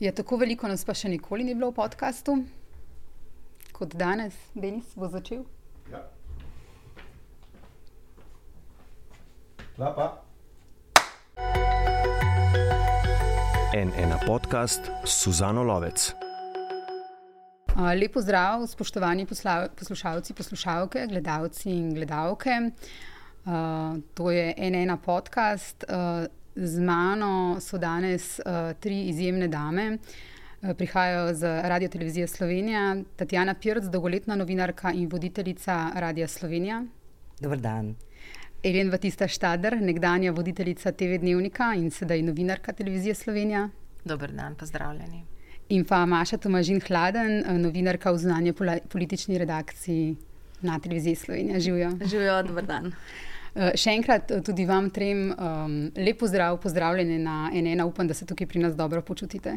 Je tako veliko nas pa še nikoli ni bilo v podkastu, kot danes, Denis bo začel. Ja. Lapa. Ena podcast Suzano Lovec. Lepo zdrav, spoštovani poslušalci, poslušalke, gledalci in gledalke. Uh, to je ena podcast. Uh, z mano so danes uh, tri izjemne dame. Uh, Prihajajo z Radio Televizije Slovenija, Tatjana Pirc, dolgoletna novinarka in voditeljica Radia Slovenija. Dober dan. Elen Batista Štader, nekdanja voditeljica TV Dnevnika in sedaj novinarka Televizije Slovenija. Dober dan, pozdravljeni. In pa Maša Tomažin Hladen, eh, novinarka v znanje politični redakciji na Televiziji Slovenija. Živijo. Živijo, dober dan. Uh, še enkrat uh, tudi vam trem um, lep pozdrav, pozdravljeni na NN. Upam, da se tukaj pri nas dobro počutite.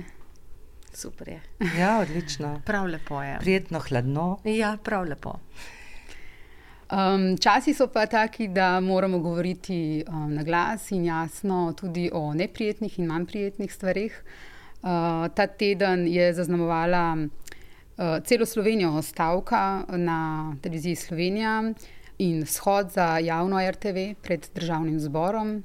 Super je. Ja, odlično. Prav lepo je. Prijetno hladno. Ja, prav lepo. Um, časi so pa taki, da moramo govoriti um, na glas in jasno tudi o neprijetnih in manj prijetnih stvarih. Uh, ta teden je zaznamovala uh, celo Slovenijo stavka na televiziji Slovenija in shod za javno RTV pred državnim zborom.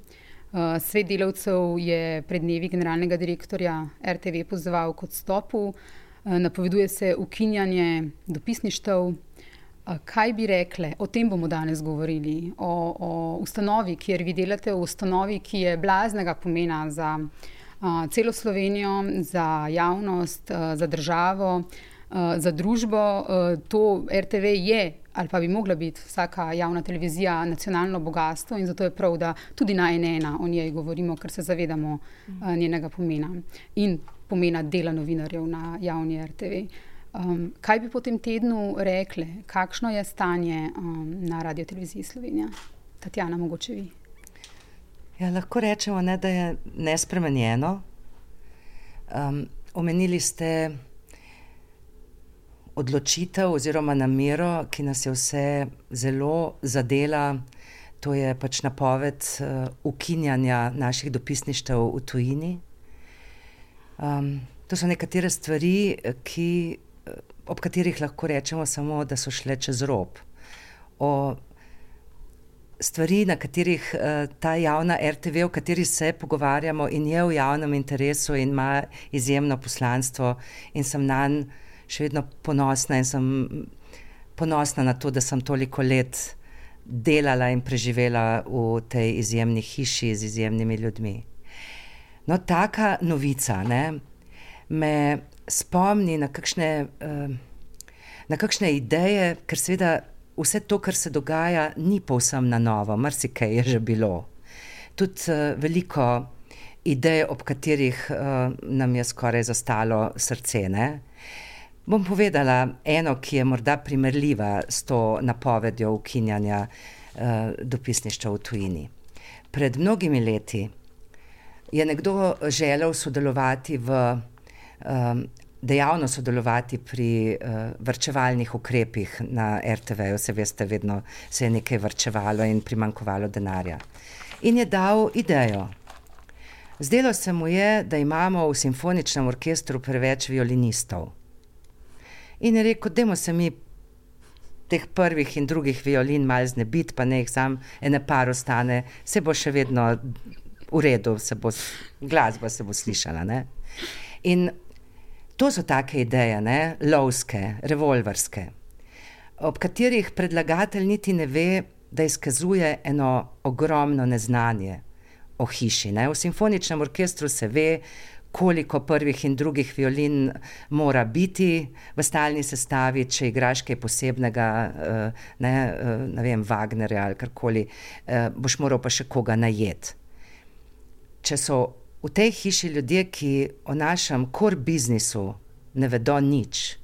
Uh, svet delavcev je pred dnevi generalnega direktorja RTV pozval k odstopu, uh, napoveduje se ukinjanje dopisništev. Kaj bi rekli, o tem bomo danes govorili, o, o ustanovi, kjer vi delate, o ustanovi, ki je blaznega pomena za uh, celo Slovenijo, za javnost, uh, za državo, uh, za družbo. Uh, to RTV je ali pa bi mogla biti vsaka javna televizija nacionalno bogatstvo in zato je prav, da tudi na ena o njej govorimo, ker se zavedamo uh, njenega pomena in pomena dela novinarjev na javni RTV. Um, kaj bi po tem tednu rekli, kakšno je stanje um, na Radio Televiziji Slovenija? Tatjana, mogoče vi. Ja, lahko rečemo, ne, da je nespremenjeno. Um, omenili ste odločitev oziroma namero, ki nas je vse zelo zadela. To je pač napoved uh, ukinjanja naših dopisništev v tujini. Um, to so nekatere stvari, ki ob katerih lahko rečemo samo, da so šle čez rob. O stvari, na katerih uh, ta javna RTV, o kateri se pogovarjamo in je v javnem interesu in ima izjemno poslanstvo, in sem na njen še vedno ponosna in sem ponosna na to, da sem toliko let delala in preživela v tej izjemni hiši z izjemnimi ljudmi. No, taka novica ne, me spomni na kakšne, na kakšne ideje, ker seveda vse to, kar se dogaja, ni povsem na novo, marsikaj je že bilo. Tudi veliko idej, ob katerih nam je skoraj zastalo srce. Ne? Bom povedala eno, ki je morda primerljiva s to napovedjo ukinjanja dopisništva v tujini. Pred mnogimi leti je nekdo želel sodelovati v um, dejavno sodelovati pri uh, vrčevalnih ukrepih na RTV-ju, se veste, vedno se je nekaj vrčevalo in primankovalo denarja. In je dal idejo. Zdelo se mu je, da imamo v simfoničnem orkestru preveč violinistov. In je rekel, da se mi teh prvih in drugih violin malo znebiti, pa ne jih sam ene par ostane, se bo še vedno v redu, se bo, glasba se bo slišala. Ne? In To so take ideje, ne? lovske, revolverske, ob katerih predlagatelj niti ne ve, da izkazuje eno ogromno neznanje o hiši. Ne? V simfoničnem orkestru se ve, koliko prvih in drugih violin mora biti v stalni sestavi, če igraš kaj posebnega, ne, ne vem, Wagnerja ali karkoli, boš moral pa še koga najeti. Če so v tej hiši ljudje, ki o našem core biznisu ne vedo nič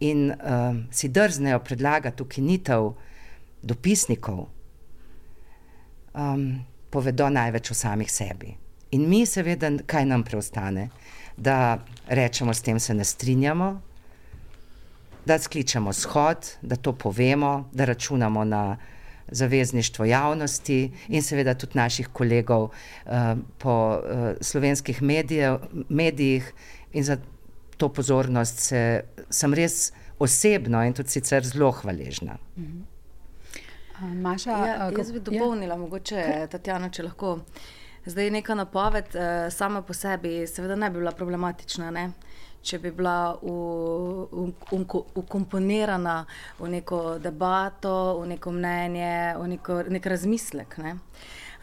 in uh, si drznejo predlagati ukinitev dopisnikov, um, povedo največ o samih sebi. In mi, seveda, kaj nam preostane? Da rečemo, s tem se ne strinjamo, da skličemo shod, da to povemo, da računamo na zavezništvo javnosti in seveda tudi naših kolegov uh, po uh, slovenskih medijev, medijih. In za to pozornost se, sem res osebno in tudi sicer zelo hvaležna. Uh, Maša, Ja, jaz bi ja. dopolnila, mogoče Tatjana, če lahko. Zdaj neka napoved eh, sama po sebi seveda ne bi bila problematična, ne? če bi bila ukomponirana v neko debato, v neko mnenje, v neko, nek razmislek. Ne?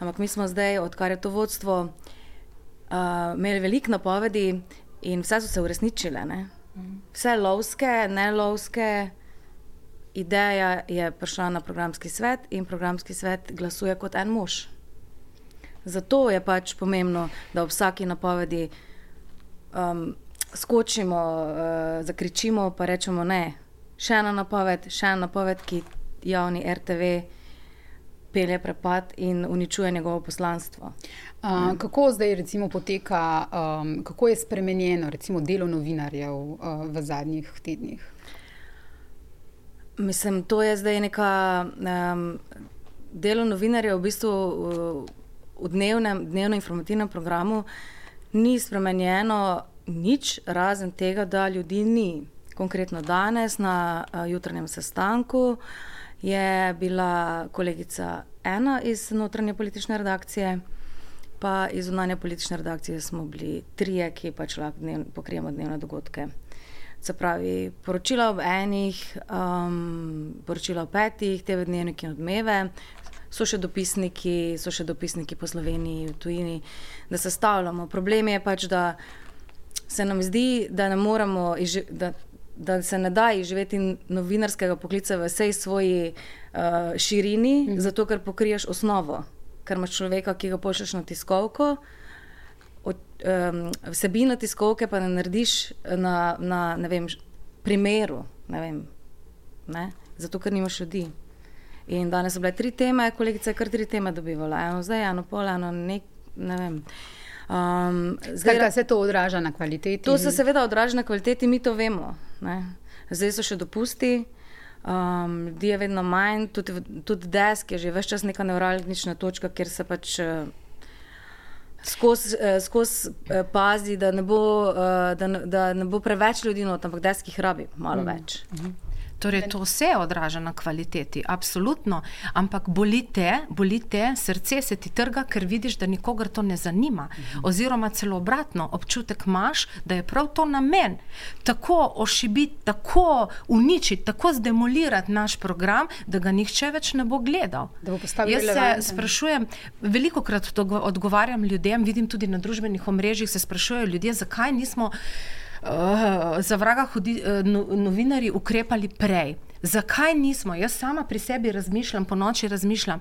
Ampak mi smo zdaj, odkar je to vodstvo, uh, imeli veliko napovedi in vse so se uresničile. Ne? Vse lovske, ne lovske. Ideja je prišla na programski svet in programski svet glasuje kot en mož. Zato je pač pomembno, da ob vsaki napovedi um, skočimo, uh, zakričimo, pa rečemo ne. Še ena napoved, še ena napoved, ki javni RTV pelje prepad in uničuje njegovo poslanstvo. Uh, kako zdaj recimo poteka, um, kako je spremenjeno recimo delo novinarjev uh, v zadnjih tednih? Mislim, to je zdaj neka um, delo novinarja v bistvu v, v dnevnem, dnevno informativnem programu ni spremenjeno nič, razen tega, da ljudi ni. Konkretno danes na uh, jutranjem sestanku je bila kolegica ena iz notranje politične redakcije, pa iz zunanje politične redakcije smo bili trije, ki pač lahko dnev, pokrijemo dnevne dogodke. Se pravi, poročila ob enih, um, poročila ob petih, te dnevniki in odmeve, so še dopisniki, so še dopisniki po Sloveniji, v tujini, da se stavljamo. Problem je pač, da se nam zdi, da ne moremo, izži- da, da se ne da izživeti novinarskega poklica v vsej svoji uh, širini, mm. zato ker pokriješ osnovo, ker imaš človeka, ki ga pošlješ na tiskovko. Od, um, vsebino tiskovke pa ne narediš na, na ne vem, primeru, ne vem, ne? zato ker nimaš ljudi. In danes so bile tri teme, kolegica je kar tri teme dobivala, eno zdaj, eno pol, eno nek, ne vem. Um, Skratka, se to odraža na kvaliteti. To se seveda odraža na kvaliteti, mi to vemo. Ne? Zdaj so še dopusti, um, ljudi je vedno manj, tudi, tudi desk je že več čas neka neuralgična točka, kjer se pač uh, skozi skoz, uh, pazi, da ne, bo, uh, da, ne, da ne bo preveč ljudi, not, ampak desk jih rabi malo mm. več. Torej, to vse odraža na kvaliteti, absolutno, ampak boli te, boli te, srce se ti trga, ker vidiš, da nikogar to ne zanima. Oziroma, celo obratno, občutek imaš, da je prav to namen. Tako ošibiti, tako uničiti, tako zdemolirati naš program, da ga nihče več ne bo gledal. Da bo Jaz se relevanten. sprašujem, veliko krat odgovarjam ljudem, vidim tudi na družbenih omrežjih, se sprašujejo ljudje, zakaj nismo. Uh, za vraga hudi, uh, no, novinari ukrepali prej. Zakaj nismo? Jaz sama pri sebi razmišljam, po noči razmišljam.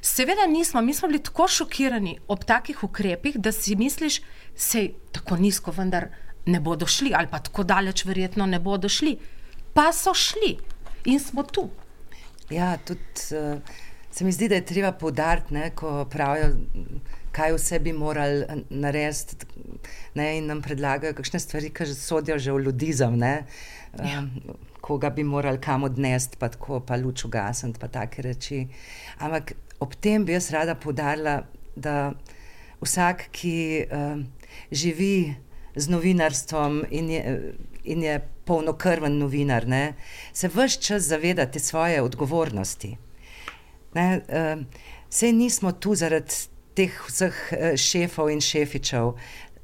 Seveda nismo, mi smo bili tako šokirani ob takih ukrepih, da si misliš, sej tako nizko, vendar ne bodo šli, ali pa tako daleč, verjetno ne bodo šli. Pa so šli in smo tu. Ja, tudi uh, se mi zdi, da je treba poudariti, ko pravijo, kaj vse bi morali eh, narediti, ne, in nam predlagajo kakšne stvari, ki že sodijo že v ljudizem, ne, ja. um, koga bi morali kam odnesti, pa tako, pa luč ugasniti, pa take reči. Ampak ob tem bi jaz rada poudarila, da vsak, ki um, živi z novinarstvom in je, in je polnokrven novinar, ne, se vse čas zaveda te svoje odgovornosti. Ne, uh, sej nismo tu zaradi teh vseh uh, šefov in šefičev,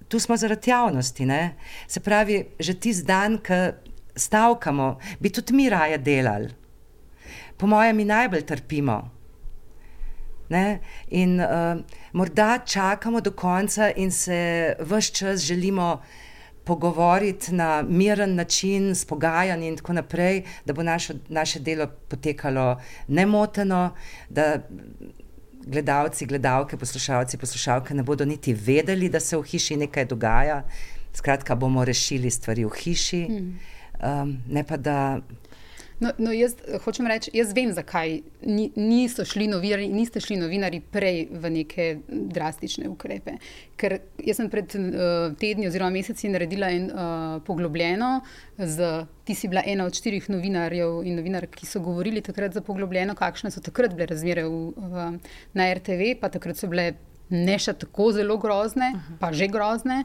tu smo zaradi javnosti. Ne? Se pravi, že tisti dan, ki stavkamo, bi tudi mi raje delali. Po mojem, mi najbolj trpimo. Ne? In uh, morda čakamo do konca in se vse čas želimo pogovoriti na miren način, s pogajanji in tako naprej, da bo naše, naše delo potekalo nemoteno, da gledalci, gledalke, poslušalci, poslušalke ne bodo niti vedeli, da se v hiši nekaj dogaja. Skratka, bomo rešili stvari v hiši, um, ne pa da. No, no jaz hočem reči, jaz vem, zakaj ni, niso šli novinari, niste šli novinari prej v neke drastične ukrepe. Ker jaz sem pred uh, tedni oziroma meseci naredila en uh, poglobljeno, z, ti si bila ena od štirih novinarjev in novinark, ki so govorili takrat za poglobljeno, kakšne so takrat bile razmere v, v, na RTV, pa takrat so bile ne še tako zelo grozne, uh -huh. pa že grozne.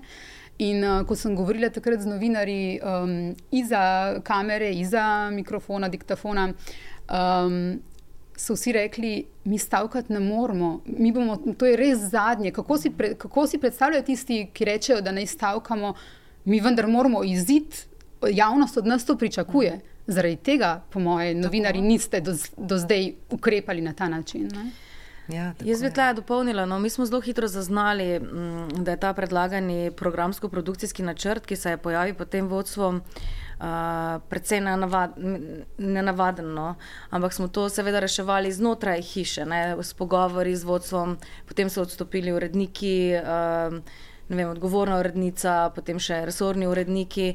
In uh, ko sem govorila takrat z novinarji um, iza kamere, iza mikrofona, diktafona, um, so vsi rekli, mi stavkati ne moramo, mi bomo, to je res zadnje. Kako si, pre, kako si predstavljajo tisti, ki rečejo, da naj stavkamo, mi vendar moramo izid, javnost od nas to pričakuje. Zaradi tega, po mojem, novinari niste do, do zdaj ukrepali na ta način. Ne? Ja, Jaz bi tle dopolnila. No, mi smo zelo hitro zaznali, mm, da je ta predlagani programsko-produkcijski načrt, ki se je pojavil pod tem vodstvom, uh, precej nenavaden. No. Ampak smo to seveda reševali znotraj hiše, ne, s pogovori z vodstvom, potem so odstopili uredniki. Uh, Vem, odgovorna urednica, potem še resorni uredniki.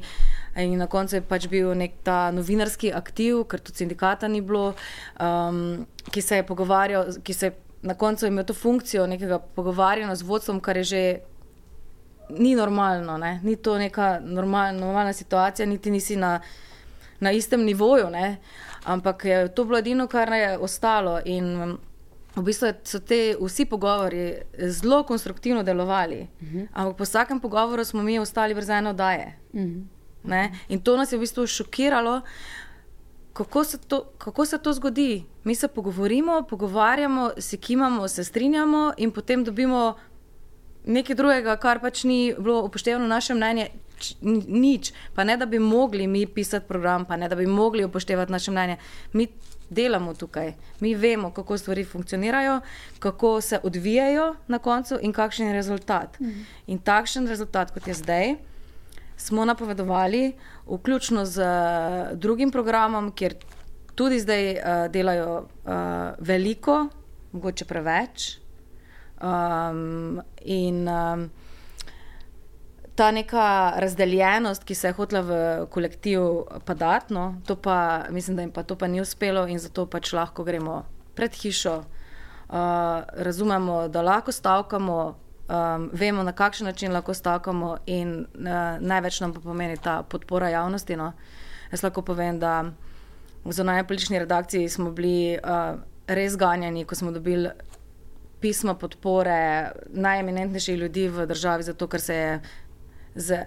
In na koncu je pač bil nek ta novinarski aktiv, ker tudi sindikata ni bilo, um, ki se je pogovarjal, ki se je na koncu imel to funkcijo nekega pogovarjanja z vodstvom, kar je že ni normalno, ne? ni to neka normal, normalna situacija, niti nisi na, na istem nivoju. Ne? Ampak je to bilo edino, kar je ostalo. In v bistvu so te vsi pogovori zelo konstruktivno delovali. Uh mhm. -huh. Ampak po vsakem pogovoru smo mi ostali brez ene oddaje. Uh mhm. -huh. In to nas je v bistvu šokiralo kako se, to, kako se to zgodi? Mi se pogovorimo, pogovarjamo, se kimamo, se strinjamo in potem dobimo nekaj drugega, kar pač ni bilo upoštevano v našem mnenju. Nič, pa ne da bi mogli mi pisati program, pa ne da bi mogli upoštevati naše mnenje. Mi delamo tukaj, mi vemo, kako stvari funkcionirajo, kako se odvijajo na koncu in kakšen je rezultat. Mhm. In takšen rezultat, kot je zdaj, smo napovedovali, vključno z uh, drugim programom, kjer tudi zdaj uh, delajo uh, veliko, mogoče preveč. Um, in um, ta neka razdeljenost, ki se je hotela v kolektiv padati, no, to pa mislim, da jim pa to pa ni uspelo in zato pač lahko gremo pred hišo. Uh, razumemo, da lahko stavkamo, um, vemo, na kakšen način lahko stavkamo, in uh, največ nam pa pomeni ta podpora javnosti. No. Jaz lahko povem, da v zonalni politični redakciji smo bili uh, res ganjeni, ko smo dobili pismo podpore najeminentnejših ljudi v državi, zato ker se je z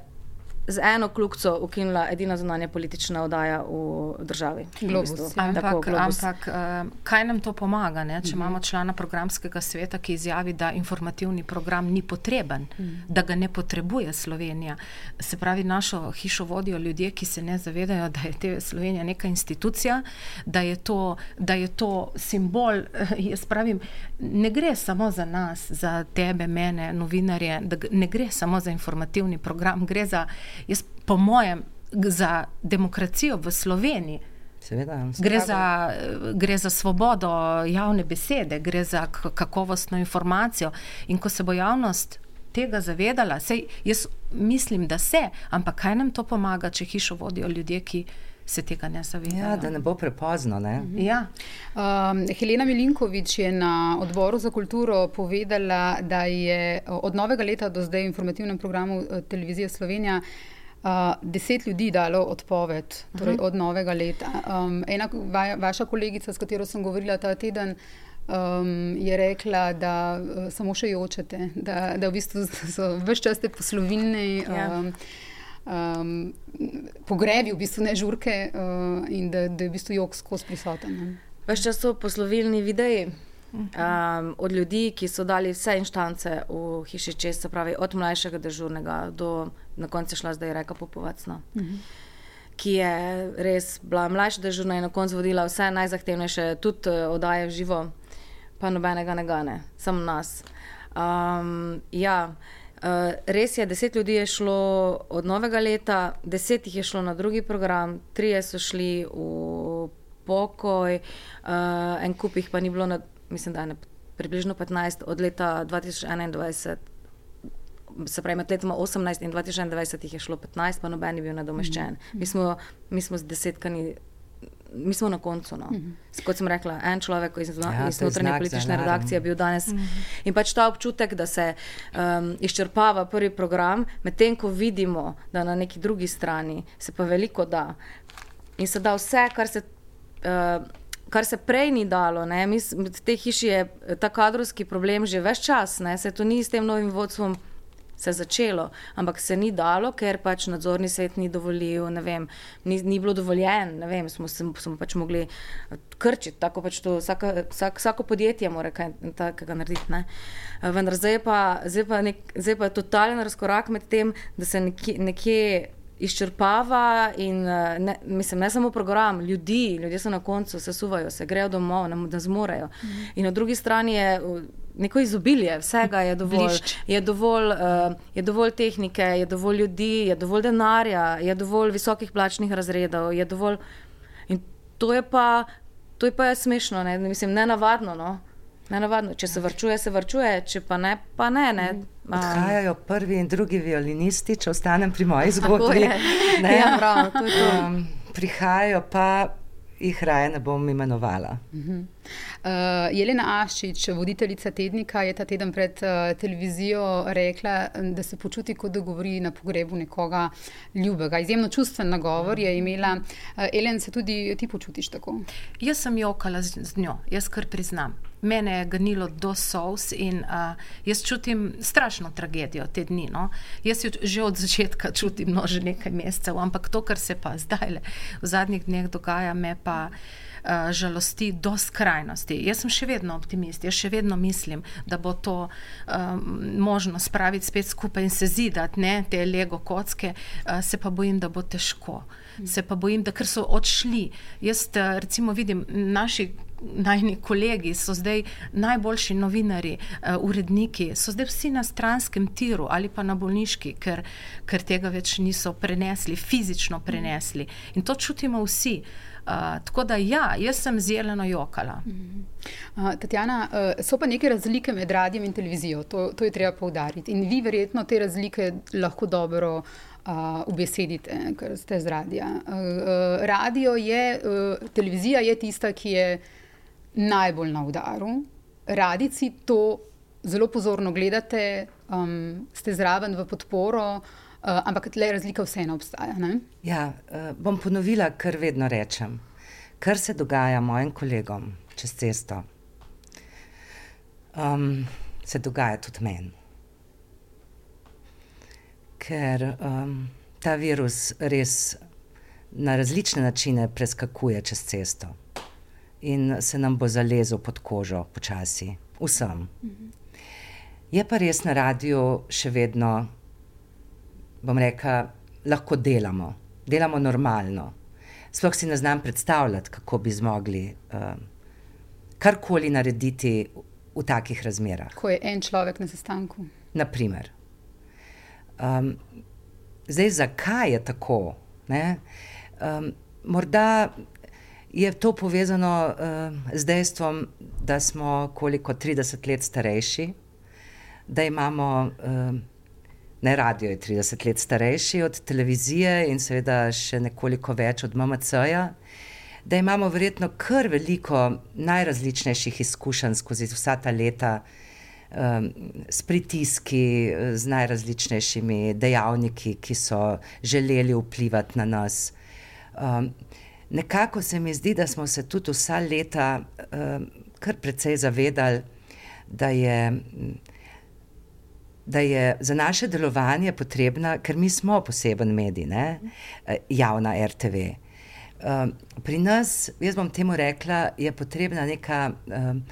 z eno kljubco ukinila edina zunanja politična oddaja v državi. Globus. Ampak, Tako, globus. ampak uh, kaj nam to pomaga, ne? če uh -huh. imamo člana programskega sveta, ki izjavi, da informativni program ni potreben, uh -huh. da ga ne potrebuje Slovenija. Se pravi, našo hišo vodijo ljudje, ki se ne zavedajo, da je te Slovenija neka institucija, da je to, da je to simbol. Jaz pravim, ne gre samo za nas, za tebe, mene, novinarje, ne gre samo za informativni program, gre za Jaz, po mojem, za demokracijo v Sloveniji. Seveda, gre, za, gre za svobodo javne besede, gre za kakovostno informacijo. In ko se bo javnost tega zavedala, sej, jaz mislim, da se, ampak kaj nam to pomaga, če hišo vodijo ljudje, ki se tega ne zavedajo? Ja, da ne bo prepozno. Ne? Mhm. Ja. Um, Helena Milinkovič je na odboru za kulturo povedala, da je od novega leta do zdaj v informativnem programu eh, televizije Slovenija. Uh, deset ljudi dalo odpoved, torej -huh. od novega leta. Um, ena va, vaša kolegica, s katero sem govorila ta teden, um, je rekla, da uh, samo še jočete, da, da v bistvu so vse čas te poslovilne. Um, ja um, pogrebi, v bistvu ne žurke uh, in da, da je v bistvu jog skozi prisoten. Ves čas so poslovilni videi. Um, od ljudi, ki so dali vse inštance v hiši čez, se pravi, od mlajšega dežurnega do na koncu šla zdaj reka popovacno, uh -huh. ki je res bila mlajša dežurna in na koncu vodila vse najzahtevnejše, tudi uh, oddaje v živo, pa nobenega ne gane, samo nas. Um, ja, Uh, res je, deset ljudi je šlo od novega leta, deset jih je šlo na drugi program, tri so šli v pokoj, uh, en kup jih pa ni bilo, na, mislim, da je približno 15 od leta 2021. Se pravi, med letoma 18 in 2021 jih je šlo 15, pa noben je bil nadomeščen. Mm -hmm. mi, smo, mi smo z desetkami mi smo na koncu. No. Mhm. Kot sem rekla, en človek iz, Ja, iz notranje politične redakcije je bil danes. In pač ta občutek, da se um, izčrpava prvi program, medtem ko vidimo, da na neki drugi strani se pa veliko da. In se da vse, kar se. Uh, Kar se prej ni dalo, ne, mi, v tej hiši je eh, ta kadrovski problem že več čas, ne, se to ni s tem novim vodstvom se začelo, ampak se ni dalo, ker pač nadzorni svet ni dovolil, ne vem, ni, ni bilo dovoljen, ne vem, smo, se- smo pač mogli eh, krčiti, tako pač to vsaka, vsak, vsako podjetje mora kaj takega narediti, ne. Eh, Vendar zdaj pa, zdaj pa, nek, zdaj pa je totalen razkorak med tem, da se nekje, nekje izčrpava in eh, ne, mislim, ne samo program, ljudi, ljudje so na koncu, se suvajo, se grejo domov, ne, ne zmorejo. In na drugi strani je neko izobilje, vsega je dovolj. Blišč. Je dovolj, uh, je dovolj tehnike, je dovolj ljudi, je dovolj denarja, je dovolj visokih plačnih razredov, je dovolj. In to je pa, to je pa smešno, ne? mislim, nenavadno. No? Nenavadno. Če se vrčuje, se vrčuje, če pa ne, pa ne. ne. Um, Odhajajo prvi in drugi violinisti, če ostanem pri moji zgodbi. je. Ja, prav, to je to. Um, prihajajo pa, jih raje ne bom imenovala. Uh, Jelena Aščič, voditeljica tednika, je ta teden pred uh, televizijo rekla, m, da se počuti, kot da govori na pogrebu nekoga ljubega. Izjemno čustven nagovor je imela. Uh, Elen, se tudi ti počutiš tako? Jaz sem jokala z, z njo, jaz kar priznam. Mene je ganilo do solz in uh, jaz čutim strašno tragedijo te dni. No? Jaz jo že od začetka čutim, no že nekaj mesecev, ampak to, kar se pa zdaj v zadnjih dneh dogaja, me pa uh, žalosti do skrajnosti. Jaz sem še vedno optimist, jaz še vedno mislim, da bo to um, možno spraviti spet skupaj in se zidati, ne te lego kocke, uh, se pa bojim, da bo težko. Se pa bojim, da ker so odšli. Jaz uh, recimo vidim naši. Najni kolegi so zdaj najboljši novinari, uh, uredniki, so zdaj vsi na stranskem tiru ali pa na bolniški, ker, ker tega več niso prenesli, fizično prenesli. In to čutimo vsi. Uh, tako da, ja, jaz sem zeleno jokala. Uh, Tatjana, uh, so pa neke razlike med radijem in televizijo, to, to je treba poudariti. In vi verjetno te razlike lahko dobro uh, ubesedite, ker ste z radija. Uh, uh, radio je, uh, televizija je tista, ki je najbolj na udaru. Radici to zelo pozorno gledate, um, ste zraven v podporo, uh, ampak tle razlika vseeno obstaja. Ne? Ja, uh, bom ponovila, kar vedno rečem. Kar se dogaja mojim kolegom čez cesto, um, se dogaja tudi meni. Ker um, ta virus res na različne načine preskakuje čez cesto in se nam bo zalezel pod kožo počasi, vsem. Je pa res na radiju še vedno bom rekla, lahko delamo, delamo normalno. Sploh si ne znam predstavljati, kako bi zmogli uh, karkoli narediti v, v takih razmerah. Ko je en človek na sestanku. Naprimer. Um, zdaj, zakaj je tako? Ne? Um, morda je to povezano uh, z dejstvom, da smo koliko 30 let starejši, da imamo. Uh, Ne, radio je 30 let starejši od televizije in seveda še nekoliko več od MMC-ja, da imamo verjetno kar veliko najrazličnejših izkušenj skozi vsa ta leta um, s pritiski, z najrazličnejšimi dejavniki, ki so želeli vplivati na nas. Um, nekako se mi zdi, da smo se tudi vsa leta um, kar precej zavedali, da je da je za naše delovanje potrebna, ker mi smo poseben medij, ne? javna RTV. Um, pri nas, jaz bom temu rekla, je potrebna neka um,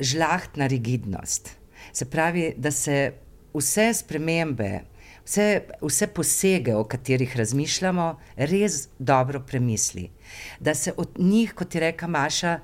žlahtna rigidnost. Se pravi, da se vse spremembe, vse, vse posege, o katerih razmišljamo, res dobro premisli. Da se od njih, kot je rekla Maša,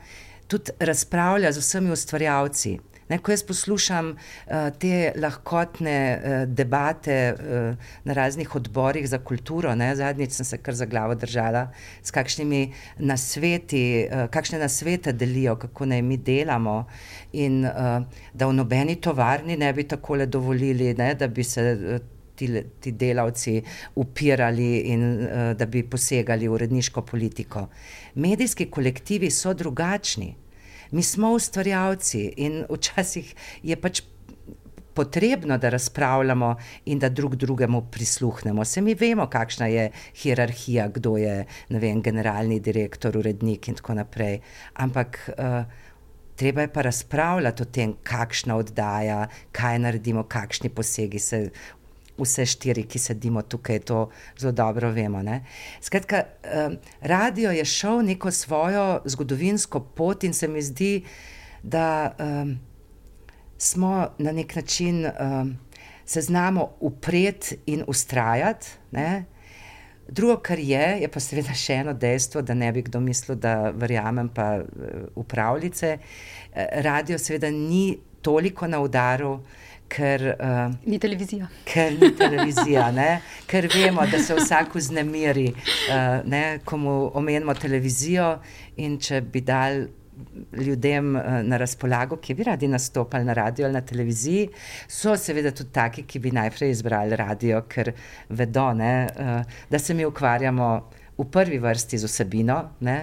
tudi razpravlja z vsemi ustvarjalci. Ne, ko jaz poslušam uh, te lahkotne uh, debate uh, na raznih odborih za kulturo, zadnjič sem se kar za glavo držala, s kakšnimi nasveti, uh, kakšne nasvete delijo, kako naj mi delamo, in uh, da v nobeni tovarni ne bi takole dovolili, ne, da bi se uh, ti, ti delavci upirali in uh, da bi posegali v uredniško politiko. Medijski kolektivi so drugačni. Mi smo ustvarjalci in včasih je pač potrebno, da razpravljamo in da drug drugemu prisluhnemo. Se mi vemo, kakšna je hierarhija, kdo je vem, generalni direktor, urednik in tako naprej. Ampak uh, treba je pa razpravljati o tem, kakšna oddaja, kaj naredimo, kakšni posegi se. Vse štiri, ki sedimo tukaj, to zelo dobro vemo. Ne? Skratka, um, radio je šel neko svojo zgodovinsko pot, in se mi zdi, da um, smo na nek način um, se znamo upreti in ustrajati. Ne? Drugo, kar je, je pa seveda še eno dejstvo, da ne bi kdo mislil, da verjamem pa v pravljice. Eh, radio seveda ni toliko na udaru. Ker, uh, ni televizija. Ker ni televizija, ne? ker vemo, da se vsak vznemiri, uh, ko mu omenimo televizijo. In če bi dal ljudem eh, na razpolago, ki bi radi nastopali na radiju ali na televiziji, so seveda tudi taki, ki bi najprej izbrali radio, ker vedo, ne, eh, da se mi ukvarjamo v prvi vrsti z osebino. Ne,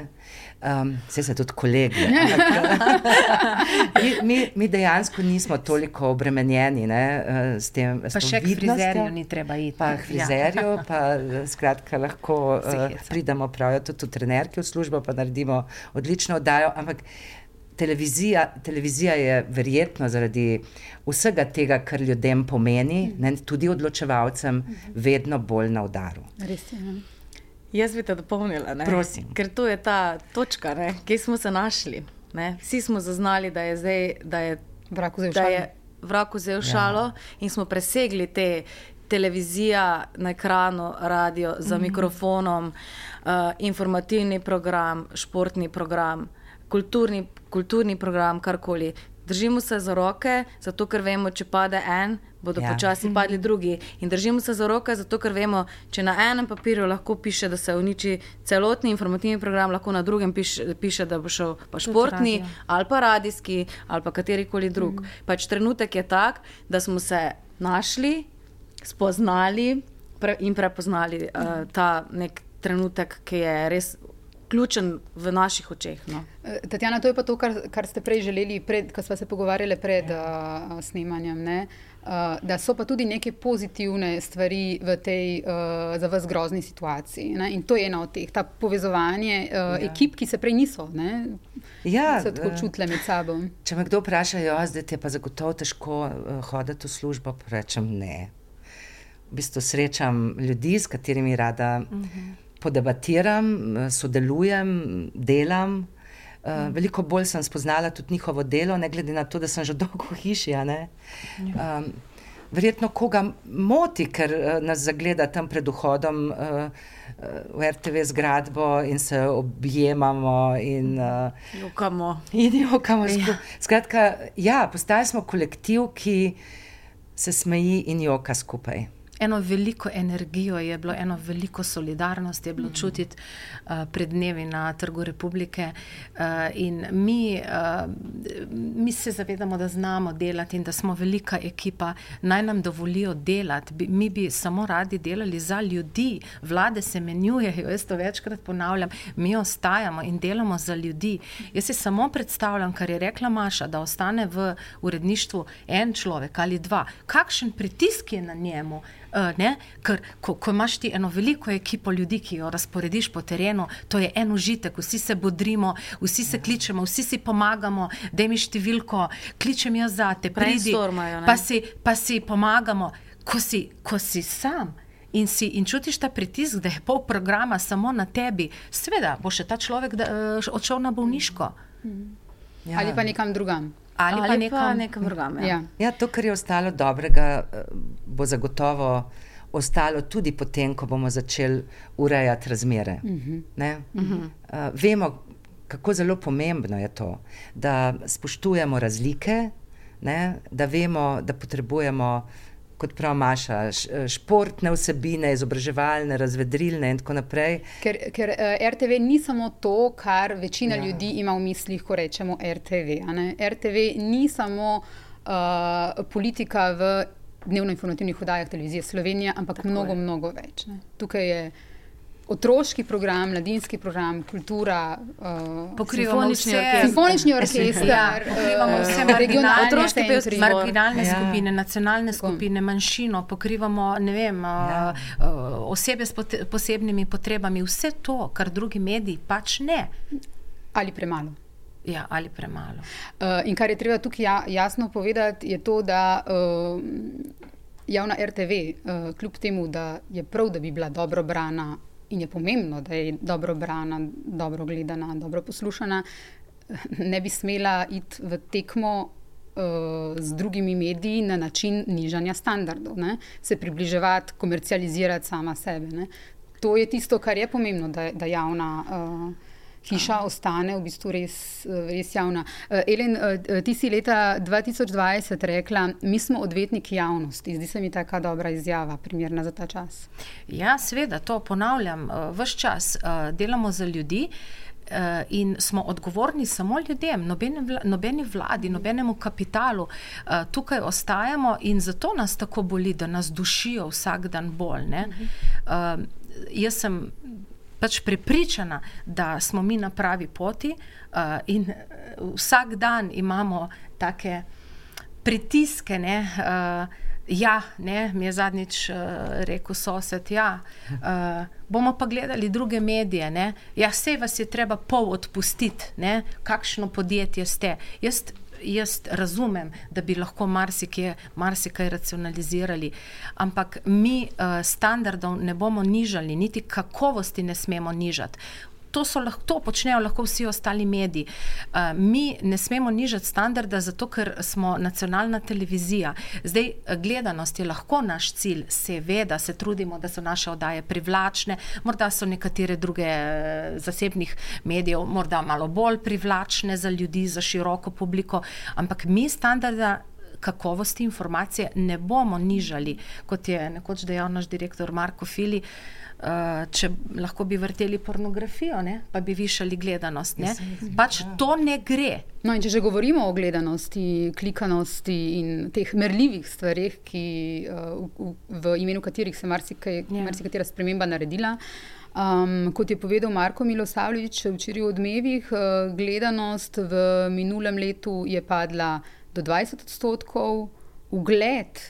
Um, Vse se tudi kolegi. mi, mi, mi dejansko nismo toliko obremenjeni ne, eh, s tem. Pa še k frizerju ni treba iti. Pa k frizerju, ja. pa skratka lahko uh, pridemo, pravijo tudi trenerki v službo, pa naredimo odlično oddajo. Ampak televizija, televizija je verjetno zaradi vsega tega, kar ljudem pomeni, ne, tudi odločevalcem, vedno bolj na udaru. Res je. Ne? Jaz bi te dopolnila, ker to je ta točka, ne? kje smo se našli. Ne? Vsi smo zaznali, da je zdaj, da je vrak vzel šalo. Vrak vzel šalo ja. in smo presegli te televizija na ekranu, radio za mm -hmm. mikrofonom, uh, informativni program, športni program, kulturni, kulturni program, karkoli. Držimo se za roke, zato ker vemo, če pade en, bodo ja. počasi mhm. padli drugi. In držimo se za roke, zato ker vemo, če na enem papirju lahko piše, da se uniči celotni informativni program, lahko na drugem piše, piše da bo šel pa športni ali pa radijski ali pa katerikoli drug. Mm. Pač trenutek je tak, da smo se našli, spoznali pre in prepoznali uh, ta nek trenutek, ki je res ključen v naših očeh. No. Eh, Tatjana, to je pa to, kar, kar ste prej želeli, ko smo se pogovarjali pred ja. uh, snemanjem. Uh, da so pa tudi neke pozitivne stvari v tej uh, za vas grozni situaciji. Ne? In to je ena od teh, ta povezovanje uh, ja. ekip, ki se prej niso. Ne? Ja, se tako čutile med sabo. Če me kdo vpraša, ja, zdaj je pa zagotovo težko uh, hoditi v službo, rečem ne. V bistvu srečam ljudi, s katerimi rada. Uh mhm. -huh podebatiram, sodelujem, delam. Uh, veliko bolj sem spoznala tudi njihovo delo, ne glede na to, da sem že dolgo v hiši. Um, verjetno koga moti, ker uh, nas zagleda tam pred vhodom uh, v RTV zgradbo in se objemamo. In, uh, jokamo. In jokamo. Ja. Skratka, ja, postali smo kolektiv, ki se smeji in joka skupaj eno veliko energijo, je bilo eno veliko solidarnost, je bilo mm. čutiti uh, pred dnevi na Trgu Republike. Uh, in mi, uh, mi se zavedamo, da znamo delati in da smo velika ekipa, naj nam dovolijo delati. Bi, mi bi samo radi delali za ljudi, vlade se menjujejo, jaz to večkrat ponavljam, mi ostajamo in delamo za ljudi. Jaz si samo predstavljam, kar je rekla Maša, da ostane v uredništvu en človek ali dva. Kakšen pritisk je na njemu? Uh, Ker ko, ko imaš ti eno veliko ekipo ljudi, ki jo razporediš po terenu, to je en užitek, vsi se bodrimo, vsi se kličemo, vsi si pomagamo, da imaš številko, kličem jaz za te, pridi, pa si, pa si pomagamo, ko si, ko si sam. In, si, in čutiš ta pritisk, da je pol programa samo na tebi, seveda bo še ta človek da, uh, odšel na bolniško. Ja. Ali pa nekam drugam ali, ali pa nekam, nekam drugam. Ja. Ja. Ja, to, kar je ostalo dobrega, eh, bo zagotovo ostalo tudi potem, ko bomo začeli urejati razmere. Uh -huh. uh -huh. Uh, vemo, kako zelo pomembno je to, da spoštujemo razlike, ne? da vemo, da potrebujemo kot pravi Maša, športne vsebine, izobraževalne, razvedrilne in tako naprej. Ker, ker eh, RTV ni samo to, kar večina ja. ljudi ima v mislih, ko rečemo RTV. RTV ni samo uh, politika v dnevno-informativnih oddajah televizije Slovenije, ampak Tako mnogo, je. mnogo več. Ne. Tukaj je otroški program, mladinski program, kultura, uh, pokrivamo vse, simfonični orkester, ja, pokrivamo vse uh, regionalne, otroške pevce, marginalne ja. skupine, nacionalne Tako. skupine, manjšino, pokrivamo vem, uh, ja. uh, osebe s posebnimi potrebami, vse to, kar drugi mediji pač ne. Ali premalo. Ja, ali premalo. Uh, in kar je treba tukaj ja, jasno povedati, je to, da uh, javna RTV, uh, kljub temu, da je prav, da bi bila dobro brana in je pomembno, da je dobro brana, dobro gledana, dobro poslušana, ne bi smela iti v tekmo uh, z drugimi mediji na način nižanja standardov, ne? se približevati, komercializirati sama sebe. Ne? To je tisto, kar je pomembno, da, da javna. Uh, hiša ostane v bistvu res, res javna. Uh, Elen, uh, ti si leta 2020 rekla, mi smo odvetniki javnosti. Zdi se mi taka dobra izjava, primerna za ta čas. Ja, seveda, to ponavljam. Ves čas delamo za ljudi. In smo odgovorni samo ljudem, nobeni, vla, nobeni vladi, nobenemu kapitalu. Tukaj ostajamo in zato nas tako boli, da nas dušijo vsak dan bolj. Uh, jaz sem pač prepričana, da smo mi na pravi poti uh, in eh, vsak dan imamo take pritiske. Ne, uh, ja, ne, mi je zadnjič uh, rekel sosed. Ja, uh, bomo pa gledali druge medije. Ne, ja, vse vas je treba pol odpustiti, ne, kakšno podjetje ste. Jaz jaz razumem, da bi lahko marsikaj, marsikaj racionalizirali, ampak mi uh, standardov ne bomo nižali, niti kakovosti ne smemo nižati to, lahko, to počnejo lahko vsi ostali mediji. Uh, mi ne smemo nižati standarda, zato ker smo nacionalna televizija. Zdaj, gledanost je lahko naš cilj, seveda se trudimo, da so naše oddaje privlačne, morda so nekatere druge eh, zasebnih medijev morda malo bolj privlačne za ljudi, za široko publiko, ampak mi standarda. Kakovosti informacije ne bomo nižali, kot je nekoč dejal naš direktor Marko Fili. Uh, Uh, če lahko bi vrteli pornografijo, ne? pa bi višali gledanost. Ne? Pač to ne gre. No, če že govorimo o gledanosti, klikanosti in teh merljivih stvarih, ki, uh, v, v imenu katerih se marsikaj, ja. marsikatera sprememba naredila. Um, kot je povedal Marko Milosavljič včeraj v odmevih, uh, gledanost v minulem letu je padla do 20 odstotkov, ugled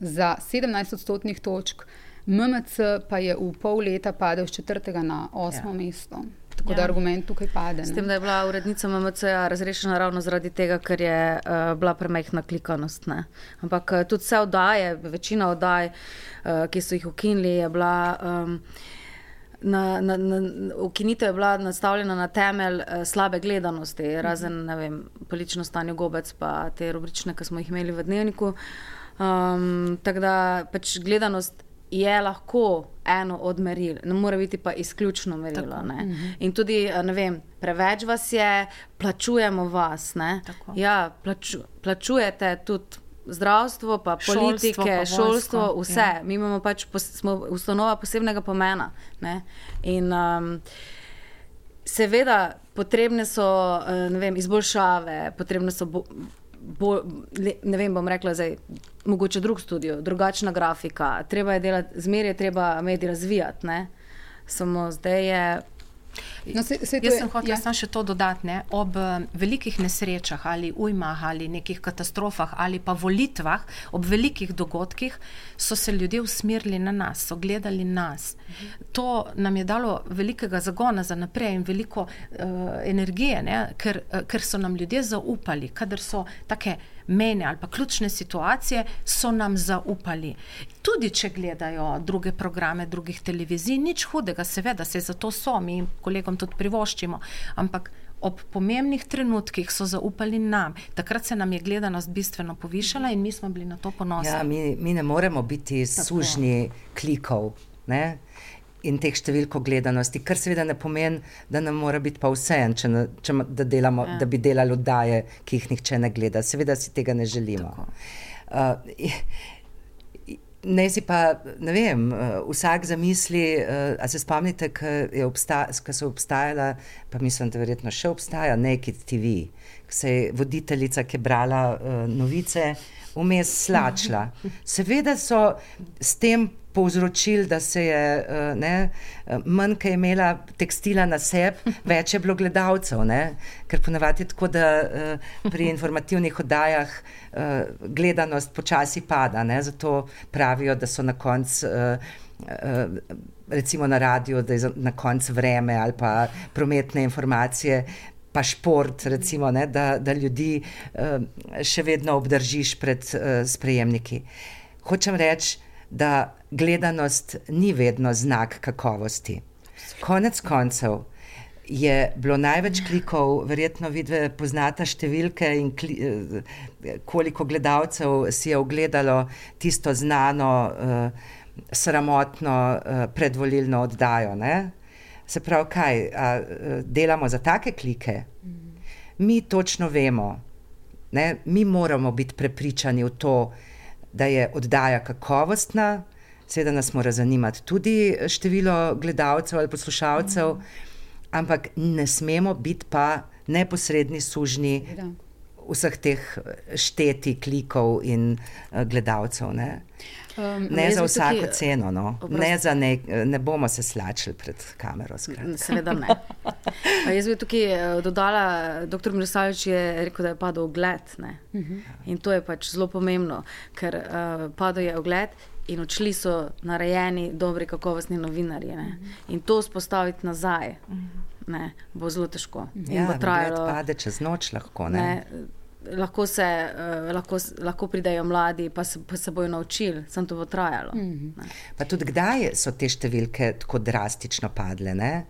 za 17 odstotnih točk. MMC pa je v pol leta padel z četrtega na osmo ja. mesto. Tako ja. da argument tukaj pade. S tem, da je bila urednica MMC razrešena ravno zaradi tega, ker je uh, bila premehna klikanost. Ne. Ampak uh, tudi vse oddaje, večina oddaj, uh, ki so jih ukinili, je bila. Um, Na, na, na, ukinitev je bila nastavljena na temelj uh, slabe gledanosti, razen vem, politično stanje gobec, pa te rubrične, ki smo jih imeli v dnevniku. Um, tako da pač gledanost je lahko eno od meril, ne more biti pa izključno merilo. Mhm. In tudi, ne vem, preveč vas je, plačujemo vas. Ja, plaču, plačujete tudi zdravstvo, pa politike, šolstvo, pa šolstvo vse. Ja. Mi imamo pač pos, smo ustanova posebnega pomena. Ne? In um, seveda, potrebne so vem, izboljšave, potrebne so. Bo, ne vem, bom rekla zdaj, mogoče drug studio, drugačna grafika, treba je delati, zmeraj je treba medij razvijati, ne? samo zdaj je No, se, se Jaz sem hotel ja. še to dodati. Ne? Ob uh, velikih nesrečah ali ujmah ali nekih katastrofah ali pa volitvah, ob velikih dogodkih so se ljudje usmerili na nas, so gledali nas. Mhm. To nam je dalo velikega zagona za naprej in veliko uh, energije, ker, uh, ker so nam ljudje zaupali, kadar so take mene ali pa ključne situacije, so nam zaupali. Tudi če gledajo druge programe, drugih televizij, nič hudega, seveda se za to so, mi kolegom tudi privoščimo. Ampak ob pomembnih trenutkih so zaupali nam. Takrat se nam je gledanost bistveno povišala in mi smo bili na to ponosni. Ja, mi, mi ne moremo biti sužni klikov. Ne? In teh številk gledanosti, kar seveda ne pomeni, da nam mora biti pa vse en, če, če, da, delamo, ja. da bi delali oddaje, ki jih nihče ne gleda. Seveda si tega ne želimo. Uh, Ne si pa, ne vem, uh, vsak zamisli, uh, a se spomnite, ko obsta so obstajala, pa mislim, da verjetno še obstaja neki TV, se je voditeljica, ki je brala uh, novice, vmes slačila. Seveda so s tem povzročili, da se je uh, ne, manj, ki je imela tekstila na sebi, več je bilo gledalcev, ne? ker ponavadi je tako, da uh, pri informativnih oddajah uh, gledanost počasi pada, ne? zato pravijo, da so na koncu. Recimo na radiju, da je na koncu vreme ali pa prometne informacije, pa šport, recimo, ne, da, da ljudi uh, še vedno obdržiš pred uh, sprejemniki. Hočem reči, da gledanost ni vedno znak kakovosti. Konec koncev je bilo največ klikov, verjetno vidve poznata številke in kli, uh, koliko gledalcev si je ogledalo tisto znano, uh, sramotno uh, predvolilno oddajo. Ne? Se pravi, kaj a, delamo za take klike? Mi točno vemo, ne? mi moramo biti prepričani v to, da je oddaja kakovostna, seveda nas mora zanimati tudi število gledalcev ali poslušalcev, ampak ne smemo biti pa neposredni sužni vseh teh šteti klikov in gledalcev. Ne? Um, ne za vsako tukaj, ceno, no. ne, za ne, ne bomo se slačili pred kamero. Skratka. Seveda ne. jaz bi tukaj eh, dodala, dr. Mrsavič je rekel, da je padel ogled. Uh mhm. -huh. In to je pač zelo pomembno, ker uh, padel je ogled in odšli so narejeni, dobri, kakovostni novinarji. -huh. In to spostaviti nazaj uh -huh. ne, bo zelo težko. Ja, bo trajalo. Pade čez noč lahko. Ne? Ne, lahko, se, uh, lahko, lahko pridejo mladi, pa se, pa se bojo naučili, samo to bo trajalo. Mm -hmm. Tudi kdaj so te številke tako drastično padle? Ne?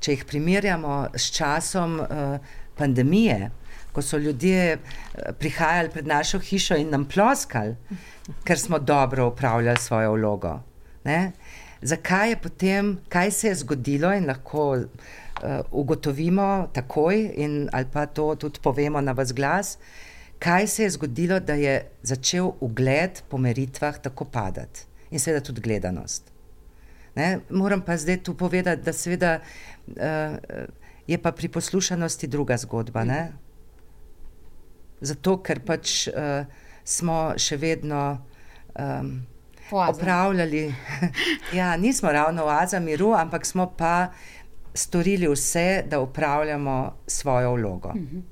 Če jih primerjamo s časom uh, pandemije, ko so ljudje uh, prihajali pred našo hišo in nam ploskali, ker smo dobro upravljali svojo vlogo. Ne? Zakaj je potem, kaj se je zgodilo in lahko ugotovimo takoj, in, ali pa to tudi povemo na vas glas, kaj se je zgodilo, da je začel ugled po meritvah tako padati in seveda tudi gledanost. Ne? Moram pa zdaj tu povedati, da seveda uh, je pa pri poslušanosti druga zgodba. Ne? Zato, ker pač uh, smo še vedno. Um, opravljali. ja, nismo ravno oaza miru, ampak smo pa storili vse, da upravljamo svojo vlogo. Uh -huh.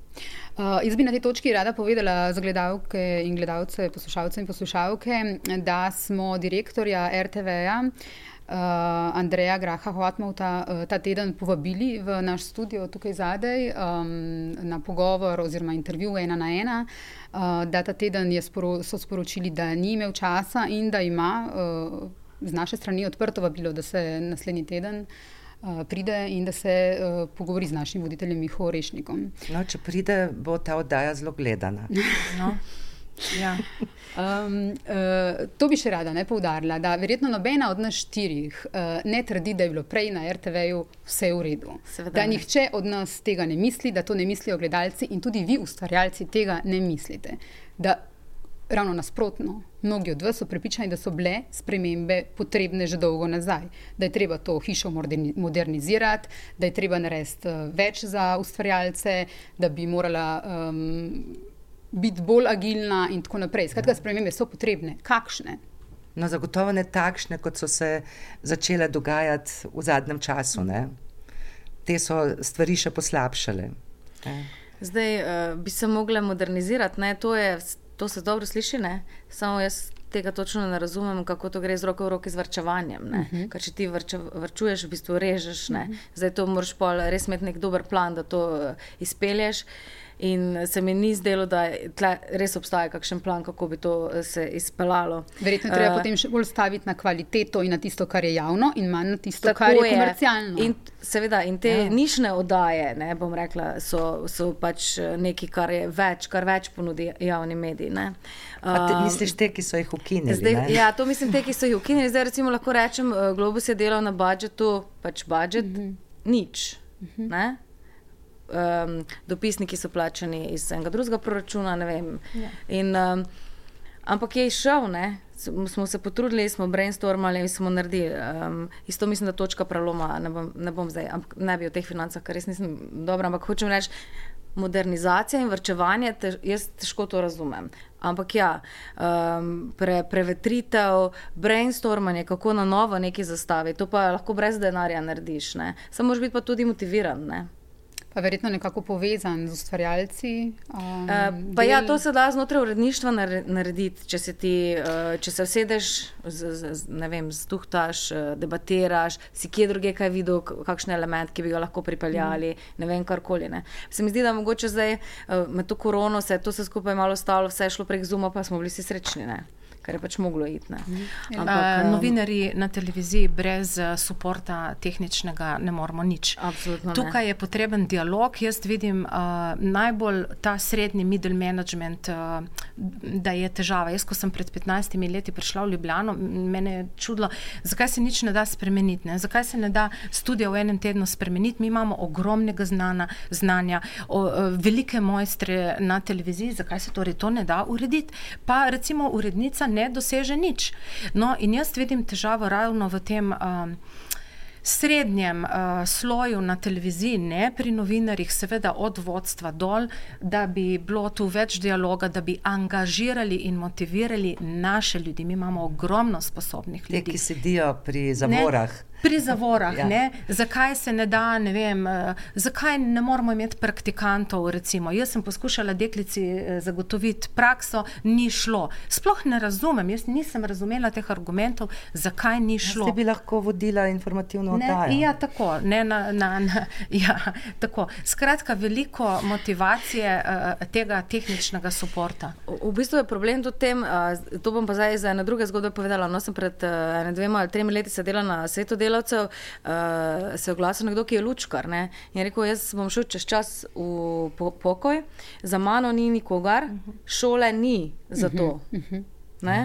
Uh, jaz bi na tej točki rada povedala za gledalke in gledalce, poslušalce in poslušalke, da smo direktorja RTV-ja uh, Andreja Graha Hotmovta uh, ta teden povabili v naš studio tukaj zadaj um, na pogovor oziroma intervju ena na ena. Uh, da ta teden sporo, so sporočili, da ni imel časa in da ima uh, z naše strani odprto vabilo, da se naslednji teden. Uh, pride in da se uh, pogovori z našim voditeljem Miho Rešnikom. No, če pride, bo ta oddaja zelo gledana. No. Ja. Um, uh, to bi še rada ne poudarila, da verjetno nobena od nas štirih uh, ne trdi, da je bilo prej na RTV-ju vse v redu. Seveda da nihče od nas tega ne misli, da to ne mislijo gledalci in tudi vi, ustvarjalci, tega ne mislite. Da ravno nasprotno, mnogi od vas so prepričani, da so bile spremembe potrebne že dolgo nazaj, da je treba to hišo modernizirati, da je treba narediti uh, več za ustvarjalce, da bi morala. Um, biti bolj agilna in tako naprej. Skratka, spremembe so potrebne. Kakšne? No, zagotovo ne takšne, kot so se začele dogajati v zadnjem času. Ne? Te so stvari še poslabšale. Ne? Zdaj uh, bi se mogle modernizirati, to, je, to se dobro sliši, ne? samo jaz tega točno ne razumem, kako to gre z roko v roki z vrčevanjem. Uh mhm. -huh. Ker če ti vrče, vrčuješ, v bistvu režeš, uh mhm. -huh. zdaj to moraš pa res imeti nek dober plan, da to uh, izpelješ. In se mi ni zdelo, da res obstaja kakšen plan, kako bi to eh, se izpeljalo. Verjetno je treba uh, potem še bolj staviti na kvaliteto in na tisto, kar je javno, in manj na tisto, kar je, je komercialno. In, seveda, in te ja. nišne oddaje, ne bom rekla, so, so pač eh, nekaj, kar je več, kar več ponudi javni mediji. Uh, te, misliš, te, ki so jih ukinili? Zdaj, ja, to mislim, te, ki so jih ukinili. Zdaj, recimo, lahko rečem, Globus je delal na budžetu, pač budžet, mhm. -huh. nič. Uh mhm. -huh um, dopisniki so plačani iz enega drugega proračuna. Ja. In, um, ampak je išel, ne? smo se potrudili, smo brainstormali in smo naredili. Um, isto mislim, da točka preloma, ne bom, ne bom zdaj, ne bi o teh financah, ker res nisem dobra, ampak hočem reči. modernizacija in vrčevanje, te, jaz težko to razumem. Ampak ja, um, pre, prevetritev, brainstormanje, kako na novo nekaj zastaviti, to pa lahko brez denarja narediš. Ne? Samo moraš biti pa tudi motiviran. Ne? Pa verjetno nekako povezan z ustvarjalci. Um, uh, pa del... ja, to se da znotraj uredništva narediti. Če se, ti, uh, če se vsedeš, z, z, z, ne vem, stuhtaš, uh, debatiraš, si kje druge kaj videl, kakšen element, ki bi ga lahko pripeljali, mm. ne vem, karkoli. Ne. Se mi zdi, da mogoče zdaj uh, med to korono se je to vse skupaj malo stalo, vse je šlo prek zuma, pa smo bili vsi srečni. Ne kar je pač moglo iti. Mhm. Ampak, uh, novinari na televiziji brez podpora tehničnega ne moremo nič. Tukaj ne. je potreben dialog. Jaz vidim uh, najbolj ta srednji middle management, uh, da je težava. Jaz, ko sem pred 15 leti prišla v Ljubljano, me je čudilo, zakaj se nič ne da spremeniti. Ne? Zakaj se ne da študija v enem tednu spremeniti? Mi imamo ogromnega znana, znanja, o, o, velike mojstre na televiziji, zakaj se torej to ne da urediti? Pa recimo urednica ne doseže nič. No, in jaz vidim težavo ravno v tem. Um, Srednjem uh, sloju na televiziji, ne pri novinarjih, seveda od vodstva dol, da bi bilo tu več dialoga, da bi angažirali in motivirali naše ljudi. Mi imamo ogromno sposobnih ljudi. Te, ki sedijo pri zavorah. Ne? Pri zavorah. ja. Zakaj se ne da, ne vem, uh, zakaj ne moramo imeti praktikantov? Recimo? Jaz sem poskušala deklici uh, zagotoviti prakso, ni šlo. Sploh ne razumem, jaz nisem razumela teh argumentov, zakaj ni šlo. Ste bi lahko vodila informativno oddajo? Ja, tako. Ne, na, na, na, ja, tako. Skratka, veliko motivacije uh, tega tehničnega suporta. V, v bistvu je problem tudi tem, uh, to bom pa zdaj za ene druge zgodbe povedala. No, sem pred uh, dvema ali tremi leti sedela na svetu dela delavcev, uh, se je oglasil nekdo, ki je lučkar. Ne? In je rekel, jaz bom šel čez čas v po pokoj, za mano ni nikogar, šole ni za to. Ne,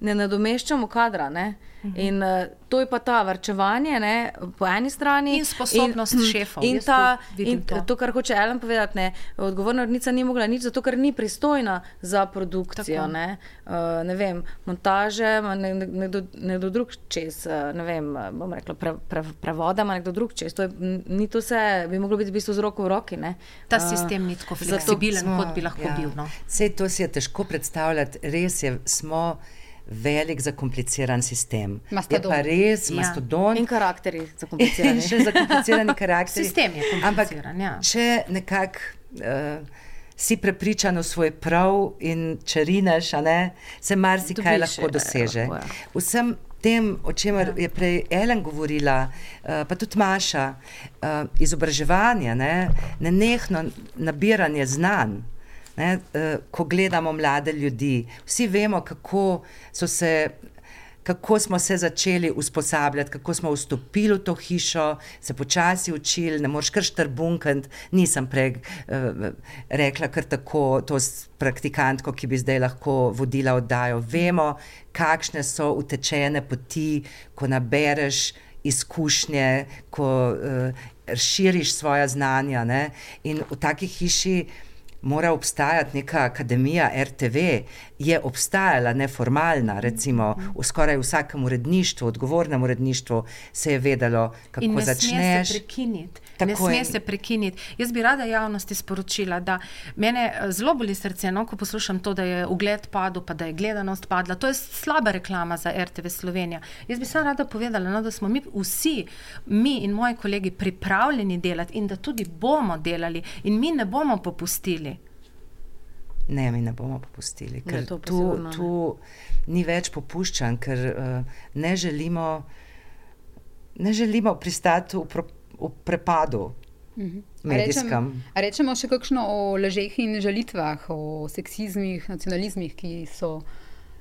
ne nadomeščamo kadra. Ne? In uh, to je pa ta vrčevanje ne, po eni strani. In sposobnost in, šefov. In, ta, in to. to, kar hoče Ellen povedati, ne, odgovorna urednica ni mogla nič, zato ker ni pristojna za produkcijo. Ne, uh, ne vem, montaže, ne, ne, nekdo, nekdo drug čez, uh, ne vem, bom rekla, pre, pre, prevoda, nekdo drug čez. To je, ni to vse, bi moglo biti v bistvu z roko v roki. Ne. Ta sistem ni tako fleksibilen, kot bi lahko ja. bil. No. Vse to si je težko predstavljati, res je. Smo, velik, zakompliciran sistem. Mastodon. Je pa res, ja. mastodon. In karakteri, zakomplicirani. še zakomplicirani karakteri. Sistem je kompliciran. Ampak, ja. če nekako. Uh, Si prepričan v svoj prav, in če rineš, se marsikaj lahko doseže. Ja. Vsem tem, o čemer ja. je prej Ellen govorila, uh, pa tudi Maša, uh, izobraževanje, ne nehno nabiranje znanj. Ne, uh, ko gledamo mlade ljudi, vsi vemo, kako, se, kako smo se začeli usposabljati, kako smo vstopili v to hišo, se počasi učili, ne moreš kar štrbunkati. Nisem prej uh, rekla, kar tako, to praktikantko, ki bi zdaj lahko vodila oddajo. Vemo, kakšne so utečene poti, ko nabereš izkušnje, ko uh, širiš svoje znanja. Ne? In v takih hiši mora obstajati neka akademija RTV, je obstajala neformalna, recimo v skoraj vsakem uredništvu, odgovornem uredništvu se je vedelo, kako začneš. Tako ne sme se prekiniti. Jaz bi rada javnosti sporočila, da mene eh, zelo boli srce, no, ko poslušam to, da je ugled padel, pa da je gledanost padla. To je slaba reklama za RTV Slovenija. Jaz bi samo rada povedala, no, da smo mi vsi, mi in moji kolegi, pripravljeni delati in da tudi bomo delali in mi ne bomo popustili. Ne, mi ne bomo popustili, ker ne, tu, tu ni več popuščanj, ker uh, ne, želimo, ne želimo pristati v propad v prepadu. Mhm. Rečem, rečemo še kakšno o ležeh in žalitvah, o seksizmih, nacionalizmih, ki, so,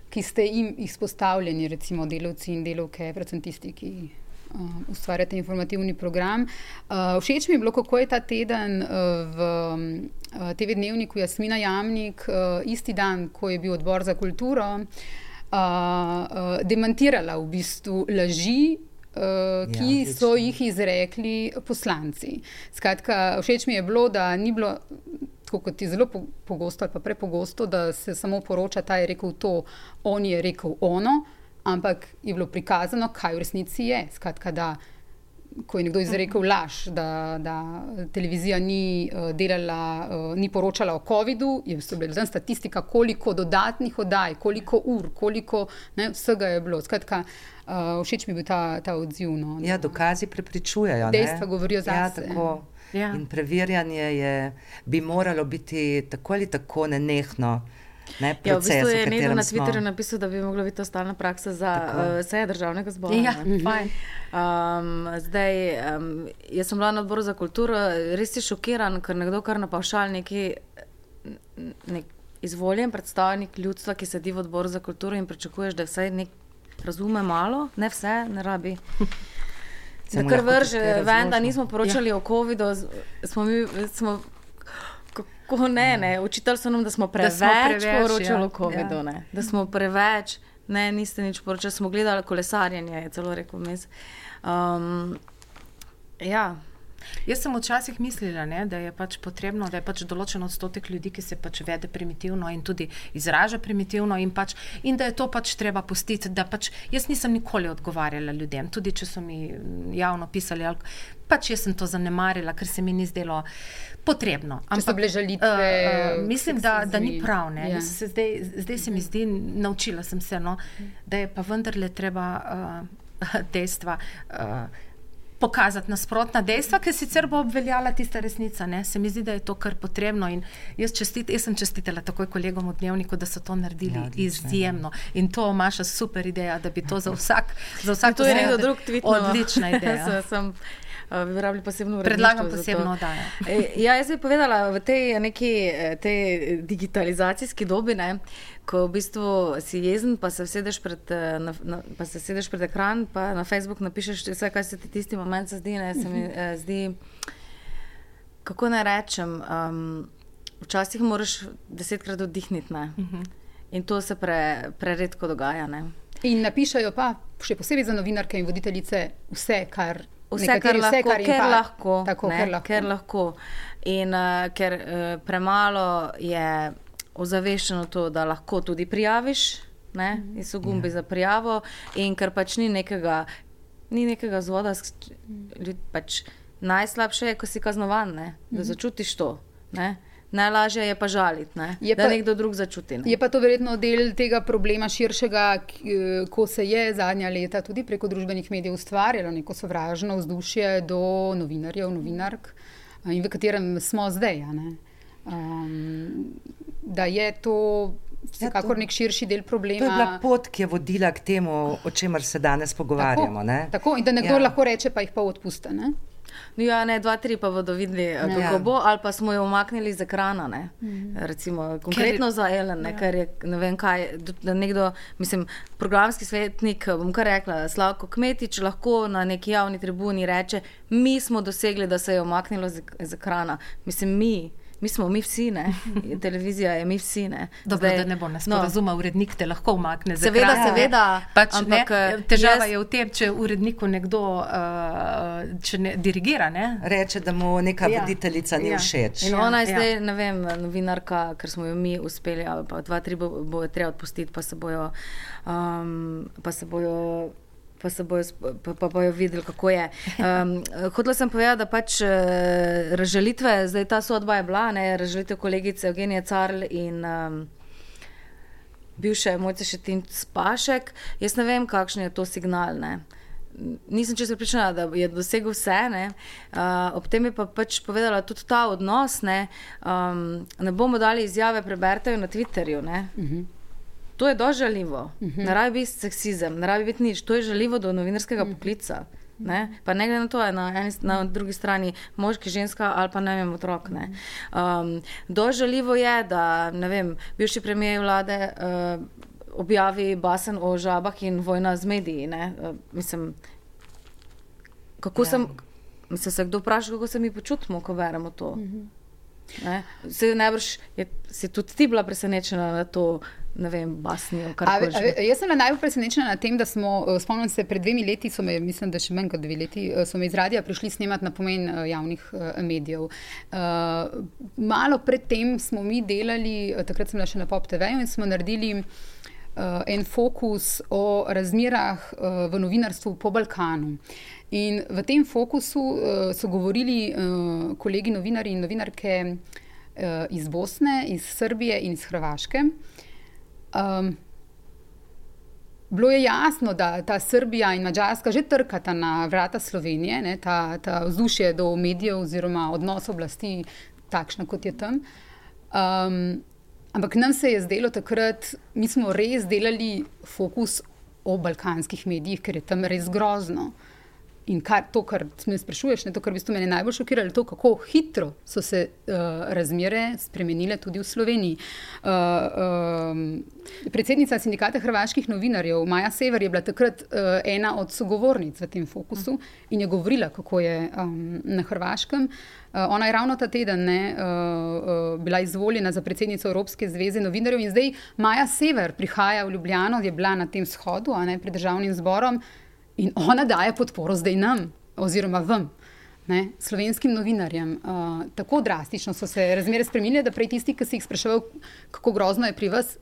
ki ste jim izpostavljeni, recimo delavci in delavke, predvsem tisti, ki uh, ustvarjate informativni program. Uh, všeč mi je bilo, kako je ta teden uh, v uh, TV dnevniku Jasmina Jamnik, uh, isti dan, ko je bil odbor za kulturo, uh, uh, demantirala v bistvu laži ki ja, so jih izrekli poslanci. Skratka, všeč mi je bilo, da ni bilo. Kot je zelo pogosto, ali pa prepogosto, da se samo poroča, da je rekel to, on je rekel ono, ampak je bilo prikazano, kaj v resnici je. Skratka, da ko je nekdo izrekel laž, da, da televizija ni, uh, delala, uh, ni poročala o COVID-u, je bila tam statistika, koliko dodatnih oddaj, koliko ur, koliko ne, vsega je bilo. Skratka, uh, všeč mi je bil ta, ta odziv. No, ja, dokazi prepričujejo. Dejstva govorijo za ja, sebe. Ja. In preverjanje je, bi moralo biti tako ali tako nenehno. Ne, ja, v bistvu je nekdo na Twitterju smo... napisal, da bi mogla biti to stalna praksa za uh, vse državnega zbora. Ja, um, zdaj, um, jaz sem bila na odboru za kulturo, res je šokiran, ker nekdo kar napavšal neki nek izvoljen predstavnik ljudstva, ki sedi v odboru za kulturo in pričakuješ, da vsaj nek razume malo, ne vse, ne rabi. Se kar vrže, vem, da nismo poročali ja. o COVID-u, smo mi. Smo, Ko ne, ne. Učitelj so nam, da smo preveč, da smo preveč poročali ja. o COVID-u. Ja. Da smo preveč, ne, niste nič poročali, smo gledali kolesarjenje, je celo rekel mes. Um, ja. Jaz sem včasih mislila, ne, da je pač potrebno, da je pač določen odstotek ljudi, ki se pač vede primitivno in tudi izraža primitivno, in, pač, in da je to pač treba pustiti. Pač, jaz nisem nikoli odgovarjala ljudem, tudi če so mi javno pisali. Pač jaz sem to zanemarila, ker se mi ni zdelo potrebno. Ampak so bile žalitve. Uh, uh, mislim, da, da ni prav. Ja. Se zdaj, zdaj se mi zdi, naučila sem se, no, da je pa vendarle treba uh, dejstva. Uh, Pokazati nasprotna dejstva, ki sicer bo obveljala tista resnica. Ne? Se mi zdi, da je to kar potrebno. Jaz, čestit, jaz sem čestitela takoj kolegom v dnevniku, da so to naredili ja, izjemno. In to imaš super ideja, da bi to za vsak, za vsak to je nekdo drug tvit. Odlična ideja. Eh, bi rabili posebno ureditev. Predlagam posebno oddajo. E, ja, jaz bi povedala v tej neki eh, tej digitalizacijski dobi, ne, ko v bistvu si jezen, pa se sedeš pred, eh, na, na, pa se sedeš pred ekran, pa na Facebook napišeš vse, kar se ti tisti moment zdi. Ne, se mi, uh, zdi kako naj rečem, um, včasih moraš desetkrat oddihniti. Uh mhm. -huh. In to se pre, preredko dogaja. Ne. In napišajo pa, še posebej za novinarke in voditeljice, vse, kar vse, kar lahko, vse, kar ker pa, lahko, tako, ne, ker lahko. Ker lahko. In uh, ker uh, premalo je ozaveščeno to, da lahko tudi prijaviš, ne, in so gumbi ja. za prijavo, in ker pač ni nekega, ni nekega zvoda, pač najslabše je, ko si kaznovan, ne, da mhm. začutiš to. Ne. Najlažje je pa žaliti, ne? je da pa, nekdo drug začuti. Ne? Je pa to verjetno del tega problema širšega, ko se je zadnja leta tudi preko družbenih medijev ustvarjalo neko sovražno vzdušje do novinarjev, novinark in v katerem smo zdaj. Um, da je to. Vsekakor ja, nek širši del problema. To je bila pot, ki je vodila k temu, o čemer se danes pogovarjamo. Tako, tako in da nekdo ja. lahko reče, pa jih pa odpusti. No, ja, ne, dva, tri pa bodo videli, eh, kako ja. bo, ali pa smo jo umaknili z ekrana. Ne, mm. Recimo, konkretno ker, za Ellen, ne, ja. ker je ne vem kaj. Nekdo, mislim, programski svetnik, bom kar rekla, Slavko Kmetič lahko na neki javni tribuni reče: Mi smo dosegli, da se je umaknilo z, z ekrana. Mislim, mi mi smo mi vsi, ne? televizija je mi vsi. Ne? Dobro, Zdaj, da ne bo nas no. razumel, urednik te lahko umakne. Seveda, kraj, seveda. Pač, ampak, ne, eh, težava jaz... je v tem, če uredniku nekdo uh, če ne, dirigira. Ne? Reče, da mu neka ja. voditeljica ni ja. všeč. In ona je ja. zdaj, ne vem, novinarka, ker smo jo mi uspeli, ali pa dva, tri bo, bo treba odpustiti, pa se bojo. Um, pa se bojo pa se bojo, pa, pa bojo videli, kako je. Um, Hodila sem povedati, da pač uh, razžalitve, zdaj ta sodba je bila, ne, razžalitve kolegice Evgenije Carl in um, mojce še Tim Spašek. Jaz ne vem, kakšen je to signal. Ne. Nisem čisto pripričana, da je dosegel vse. Uh, ob tem je pa pač povedala tudi ta odnos. Ne, um, ne bomo dali izjave, preberite jo na Twitterju. Uh mhm. -huh. To je dožaljivo. Uh -huh. Ne rabi biti seksizem, ne rabi biti nič. To je žaljivo do novinarskega uh -huh. poklica. Ne? Pa ne glede na to, na, eni, na drugi strani moški, ženska ali pa ne vem, otrok. Ne? Um, dožaljivo je, da vem, bivši premijer vlade uh, objavi basen o žabah in vojna z mediji. Uh, mislim, kako ja. sem, mislim, se kdo vpraša, kako se mi počutimo, ko beremo to. Uh -huh. Se najbrž je, si tudi ti bila presenečena na to ne vem, basnijo. Jaz sem najbolj presenečena na tem, da smo, eh, spomnim se, pred dvemi leti, me, mislim, da še manj kot dve leti, eh, so me iz radia prišli snemati na pomen eh, javnih medijev. Malo predtem smo mi delali, takrat sem bila še na Pop TV in smo naredili. uh, en fokus o razmerah uh, v novinarstvu po Balkanu. In v tem fokusu uh, so govorili uh, kolegi novinari in novinarke uh, iz Bosne, iz Srbije in iz Hrvaške. Um, bilo je jasno, da ta Srbija in Mačarska že trkata na vrata Slovenije, ne, ta, ta vzdušje do medijev oziroma odnos oblasti, takšna kot je tam. Um, ampak nam se je zdelo takrat, mi smo res delali fokus o balkanskih medijih, ker je tam res grozno. In kar, to, kar me sprašuješ, ne, to, kar v bistvu mene najbolj šokira, je to, kako hitro so se uh, razmere spremenile tudi v Sloveniji. Uh, um, predsednica sindikata hrvaških novinarjev, Maja Sever, je bila takrat uh, ena od sogovornic v tem fokusu in je govorila, kako je um, na Hrvaškem. Uh, ona je ravno ta teden ne, uh, uh, bila izvoljena za predsednico Evropske zveze novinarjev in zdaj Maja Sever prihaja v Ljubljano, je bila na tem shodu, ne pred državnim zborom. In ona daje podporo zdaj nam, oziroma vam, ne, slovenskim novinarjem. Uh, tako drastično so se razmere spremenile, da prej tisti, ki si jih spraševal, kako grozno je pri vas.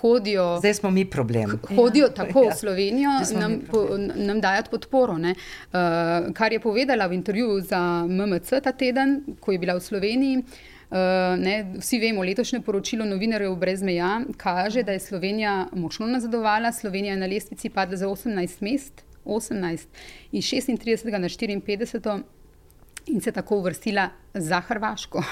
Hodijo, Zdaj smo mi problem. Hodijo ja, tako ja. v Slovenijo, nam, po, nam dajati podporo. Uh, kar je povedala v intervjuju za MMC ta teden, ko je bila v Sloveniji. Uh, ne, vsi vemo, letošnje poročilo novinarjev brez meja kaže, da je Slovenija močno nazadovala. Slovenija je na lestvici padla za 18 mest, 18 in 36 na 54. In se tako uvrstila za Hrvaško.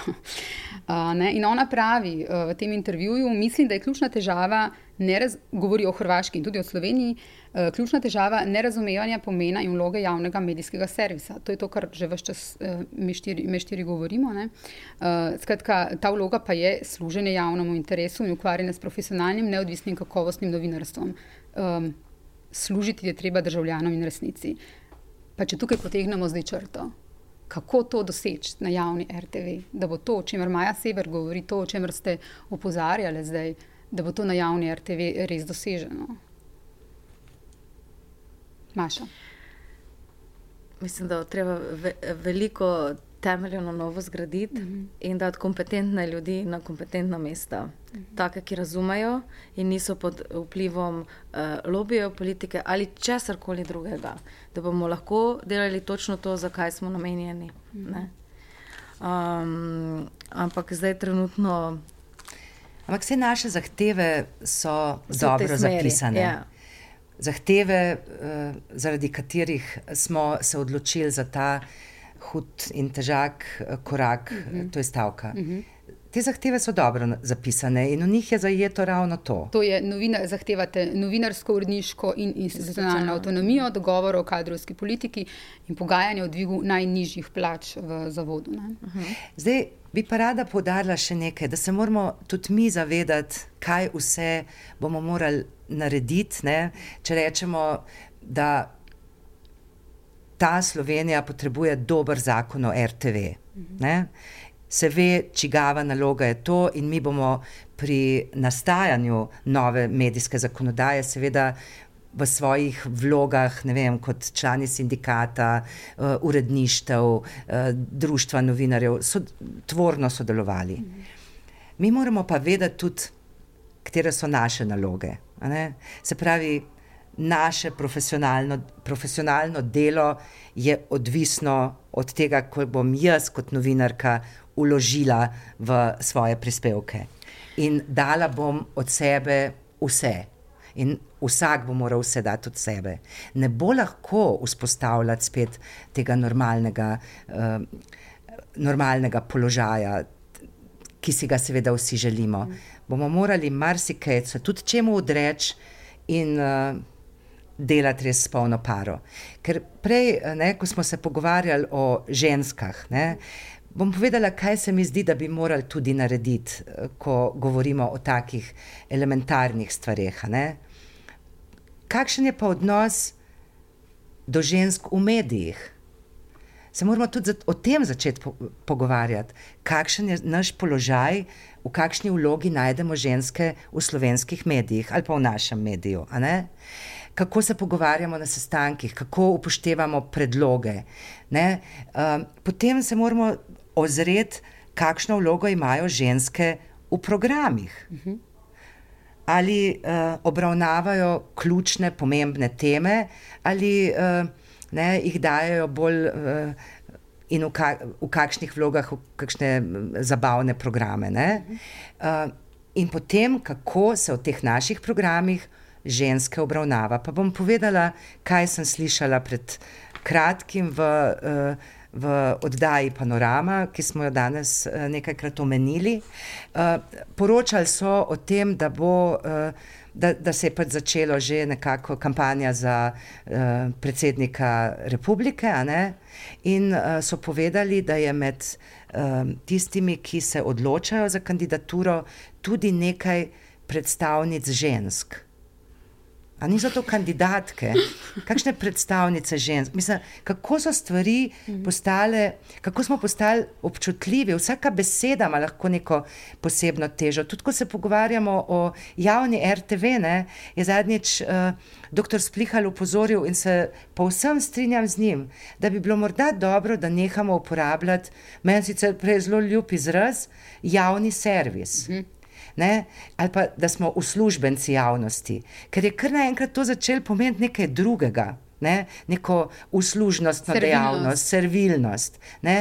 Uh, in ona pravi uh, v tem intervjuju, mislim, da je ključna težava, raz, govori o Hrvaški in tudi o Sloveniji, uh, ključna težava nerazumevanja pomena in vloge javnega medijskega servisa. To je to, kar že vse čas uh, mi, štiri, mi štiri govorimo. Uh, skratka, ta vloga pa je služenje javnemu interesu in ukvarjanje s profesionalnim, neodvisnim, kakovostnim novinarstvom. Um, služiti je treba državljanom in resnici. Pa če tukaj potegnemo zdaj črto, kako to doseči na javni RTV, da bo to, o čemer Maja Sever govori, to, o čemer ste opozarjali zdaj, da bo to na javni RTV res doseženo. Maša. Mislim, da treba ve veliko temeljev na novo zgraditi mm -hmm. in dati kompetentne ljudi na kompetentna mesta. Mm -hmm. Take, ki razumejo in niso pod vplivom uh, lobijev politike ali česar koli drugega, da bomo lahko delali točno to, zakaj smo namenjeni. Mm -hmm. um, ampak zdaj trenutno. Ampak vse naše zahteve so, so dobro zapisane. Ja. Zahteve, uh, zaradi katerih smo se odločili za ta hud in težak eh, korak, uh mhm. -huh. to je stavka. Uh mhm. -huh. Te zahteve so dobro zapisane in v njih je zajeto ravno to. To je novinar, zahtevate novinarsko, uredniško in institucionalno avtonomijo, dogovor o kadrovski politiki in pogajanje o dvigu najnižjih plač v zavodu. Uh mhm. -huh. Zdaj bi pa rada podarila še nekaj, da se moramo tudi mi zavedati, kaj vse bomo morali narediti, ne? če rečemo, da ta Slovenija potrebuje dober zakon o RTV. Ne? Se ve, čigava naloga je to, in mi bomo pri nastajanju nove medijske zakonodaje, seveda. V svojih vlogah, ne vem, kot člani sindikata, uh, uredništev, uh, društva novinarjev, so tvorno sodelovali. Mi moramo pa vedeti tudi, katere so naše naloge. Se pravi, naše profesionalno, profesionalno delo je odvisno od tega, kako bom jaz kot novinarka uložila v svoje prispevke. In dala bom od sebe vse. In vsak bo moral vse dati od sebe. Ne bo lahko vzpostavljati spet tega normalnega, uh, normalnega položaja, ki si ga seveda vsi želimo. Mm. Bomo morali marsikaj, tudi čemu odreči in uh, delati res s polno paro. Ker prej, ne, ko smo se pogovarjali o ženskah, ne, bom povedala, kaj se mi zdi, da bi morali tudi narediti, ko govorimo o takih elementarnih stvareh. Kakšen je pa odnos do žensk v medijih? Se moramo tudi o tem začeti po pogovarjati, kakšen je naš položaj, v kakšni vlogi najdemo ženske v slovenskih medijih ali pa v našem mediju kako se pogovarjamo na sestankih, kako upoštevamo predloge. Um, potem se moramo ozreti, kakšno vlogo imajo ženske v programih. ali uh, obravnavajo ključne, pomembne teme, ali uh, ne, jih dajo bolj. Uh, In v, ka, v kakšnih vlogah, v kakšne zabavne programe. Uh, in potem, kako se v teh naših programih ženske obravnava. Pa bom povedala, kaj sem slišala pred kratkim v, uh, v oddaji Panorama, ki smo jo danes uh, nekajkrat omenili. Uh, poročali so o tem, da bo. Uh, da, da se je pač začelo že nekako kampanja za uh, predsednika republike. In uh, so povedali, da je med uh, tistimi, ki se odločajo za kandidaturo, tudi nekaj predstavnic žensk. A niso to kandidatke, kakšne predstavnice žensk? Mislim, kako so stvari postale, kako smo postali občutljivi, vsaka beseda ima lahko neko posebno težo. Tudi, ko se pogovarjamo o javni RTV, ne, je zadnjič uh, dr. Splihal upozoril in se povsem strinjam z njim, da bi bilo morda dobro, da nehamo uporabljati, meni sicer prej zelo ljub izraz, javni servis. Mhm ne? ali pa da smo uslužbenci javnosti, ker je kar naenkrat to začelo pomeniti nekaj drugega. Ne, neko uslužnostno servilnost. dejavnost, servilnost. Ne,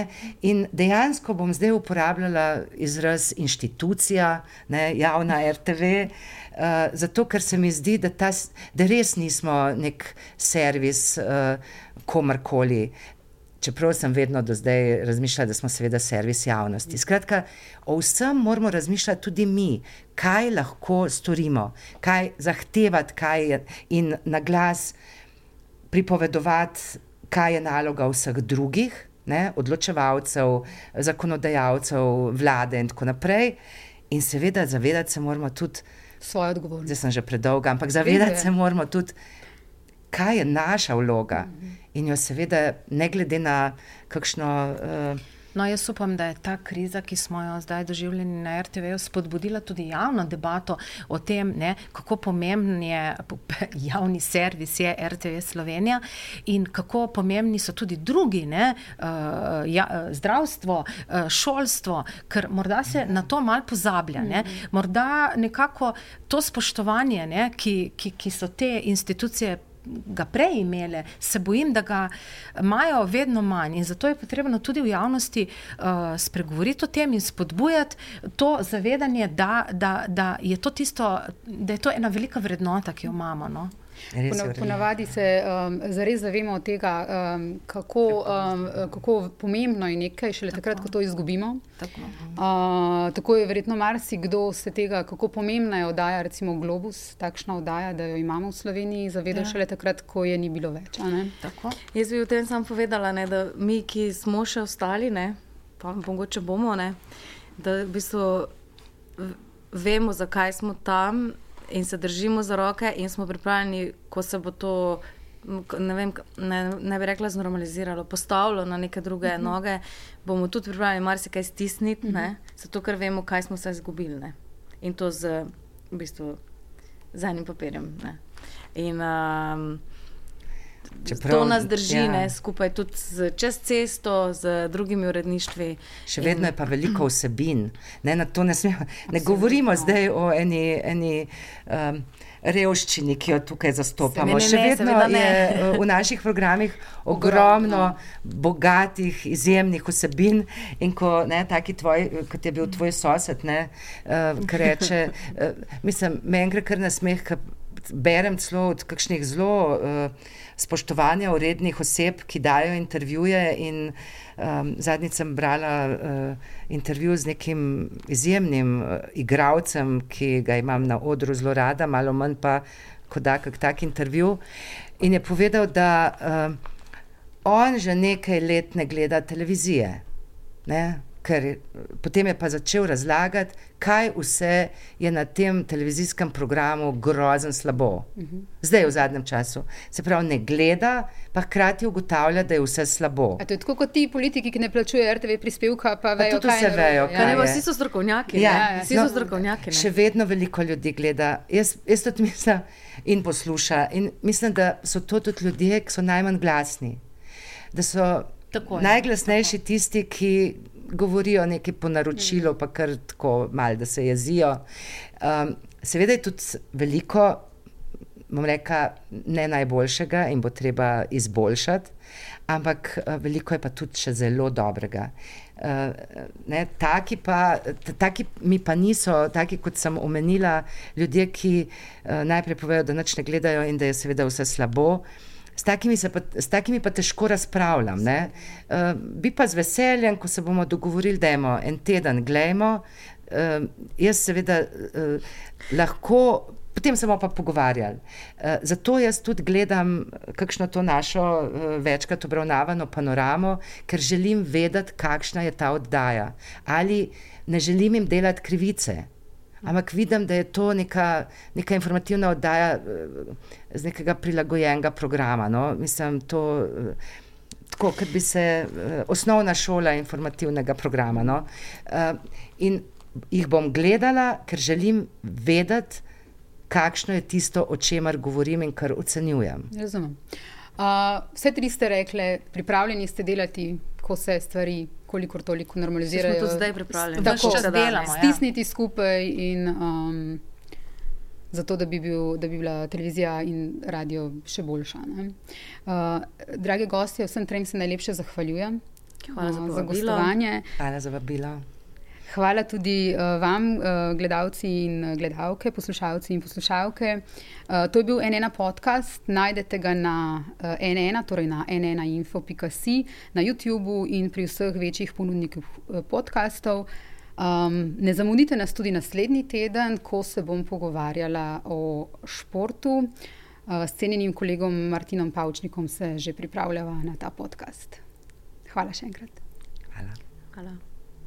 in dejansko bom zdaj uporabljala izraz inštitucija, ne, javna RTV, uh, eh, zato ker se mi zdi, da, ta, da res nismo nek servis uh, komorkoli čeprav sem vedno do zdaj razmišljala, da smo seveda servis javnosti. Skratka, o vsem moramo razmišljati tudi mi, kaj lahko storimo, kaj zahtevati, kaj je in na glas pripovedovati, kaj je naloga vseh drugih, ne, odločevalcev, zakonodajalcev, vlade in tako naprej. In seveda, zavedati se moramo tudi svoje odgovornosti. Zdaj sem že predolga, ampak zavedati se moramo tudi, kaj je naša vloga. -hmm in jo seveda, ne glede na kakšno. Uh, No, jaz upam, da je ta kriza, ki smo jo zdaj doživeli na RTV, spodbudila tudi javno debato o tem, ne, kako pomemben je javni servis je RTV Slovenija in kako pomembni so tudi drugi, ne, uh, ja, zdravstvo, uh, šolstvo, ker morda se na to mal pozablja. Ne. Morda nekako to spoštovanje, ne, ki, ki, ki so te institucije ga prej imele, se bojim, da ga imajo vedno manj. In zato je potrebno tudi v javnosti uh, spregovoriti o tem in spodbujati to zavedanje, da, da, da, je to tisto, da je to ena velika vrednota, ki jo imamo. No? Ponavadi se um, zares zavemo tega, um, kako, um, kako pomembno je nekaj, šele tako. takrat, ko to izgubimo. Tako, uh, tako je verjetno marsikdo se tega, kako pomembna je oddaja, recimo Globus, takšna oddaja, da jo imamo v Sloveniji, zavedal ja. šele takrat, ko je ni bilo več. Jaz bi v tem sam povedala, ne, da mi, ki smo še ostali, ne, pa mogoče bomo, ne, da v bistvu vemo, zakaj smo tam in se držimo za roke, in smo pripravljeni, ko se bo to, ne, vem, ne, ne bi rekla, znormaliziralo, postavilo na neke druge uh mhm. -huh. noge, bomo tudi pripravljeni marsikaj stisniti, uh -huh. zato ker vemo, kaj smo se izgubili. Ne? In to z, v bistvu, z enim papirjem. Ne? In um, Čeprav, to nas drži ja. ne, skupaj tudi z, čez cesto, z drugimi uredništvi. Še vedno in... je pa veliko vsebin. Ne, ne, smemo, ne govorimo zdaj o eni. eni um, Revščini, ki jo tukaj zastopamo. Še vedno je uh, v naših programih ogromno bogatih, izjemnih vsebin. In ko ne, tvoj, kot je bil tvoj sosed, ne, uh, ki reče, uh, mislim, me enkrat kar nasmeh, berem celo od kakšnih zelo. Uh, spoštovanja urednih oseb, ki dajo intervjuje. In, um, zadnjič sem brala uh, intervju z nekim izjemnim uh, igralcem, ki ga imam na odru zelo rada, malo manj pa kot da kak tak intervju. In je povedal, da uh, on že nekaj let ne gleda televizije. Ne? Ker potem je pa začel razlagati, kaj vse je na tem televizijskem programu grozno slabo. Mhm. Zdaj, v zadnjem času. Se pravi, ne gleda, pa hkrati ugotavlja, da je vse slabo. A to je tako kot ti politiki, ki ne plačujejo RTV prispevka, pa vejo, da vse vejo. Ja, ja. Vsi so strokovnjaki. Ja, ja, ja. Vsi no, so strokovnjaki. Še vedno veliko ljudi gleda. Jaz, jaz tudi mislim in posluša. In mislim, da so to tudi ljudje, ki so najmanj glasni. Da so najglasnejši tisti, ki govorijo nekaj po naročilu, pa kar tako malo, da se jezijo. Um, seveda je tudi veliko, bom rekla, ne najboljšega in bo treba izboljšati, ampak uh, veliko je pa tudi še zelo dobrega. Uh, ne, taki, pa, taki mi pa niso, taki kot sem omenila, ljudje, ki uh, najprej povejo, da nič ne gledajo in da je seveda vse slabo. S takimi, pa, s takimi pa težko razpravljam. Uh, bi pa z veseljem, ko se bomo dogovorili, da imamo en teden, gledajmo. Uh, jaz seveda uh, lahko, potem se bomo pa pogovarjali. Uh, zato jaz tudi gledam kakšno to našo uh, večkrat obravnavano panoramo, ker želim vedeti, kakšna je ta oddaja. Ali ne želim jim delati krivice. Ampak vidim, da je to neka, neka informativna oddaja eh, z nekega prilagojenega programa. No? Mislim, to eh, tako, kot bi se eh, osnovna šola informativnega programa. No? In jih bom gledala, ker želim vedeti, kakšno je tisto, o čemer govorim in kar ocenjujem. Razumem. Uh, vse tri ste rekli, pripravljeni ste delati, ko se stvari, kolikor toliko normalizirajo. Smo tudi zdaj pripravljeni. Tako, danes. delamo, ja. Stisniti skupaj in um, zato, da bi, bil, da bi bila televizija in radio še boljša. ne. Uh, drage gostje, vsem trem se najlepše zahvaljujem Hvala za uh, za povabilo. gostovanje. Hvala za vabilo. Hvala tudi uh, vam, uh, gledalci in uh, gledalke, poslušalci in poslušalke. Uh, to je bil NN podcast, najdete ga na uh, NN, torej na nnainfo.si, na YouTubu in pri vseh večjih ponudnikih uh, podkastov. Um, ne zamudite nas tudi naslednji teden, ko se bom pogovarjala o športu. Uh, s cenjenim kolegom Martinom Pavčnikom se že pripravljava na ta podcast. Hvala še enkrat. Hvala. Hvala.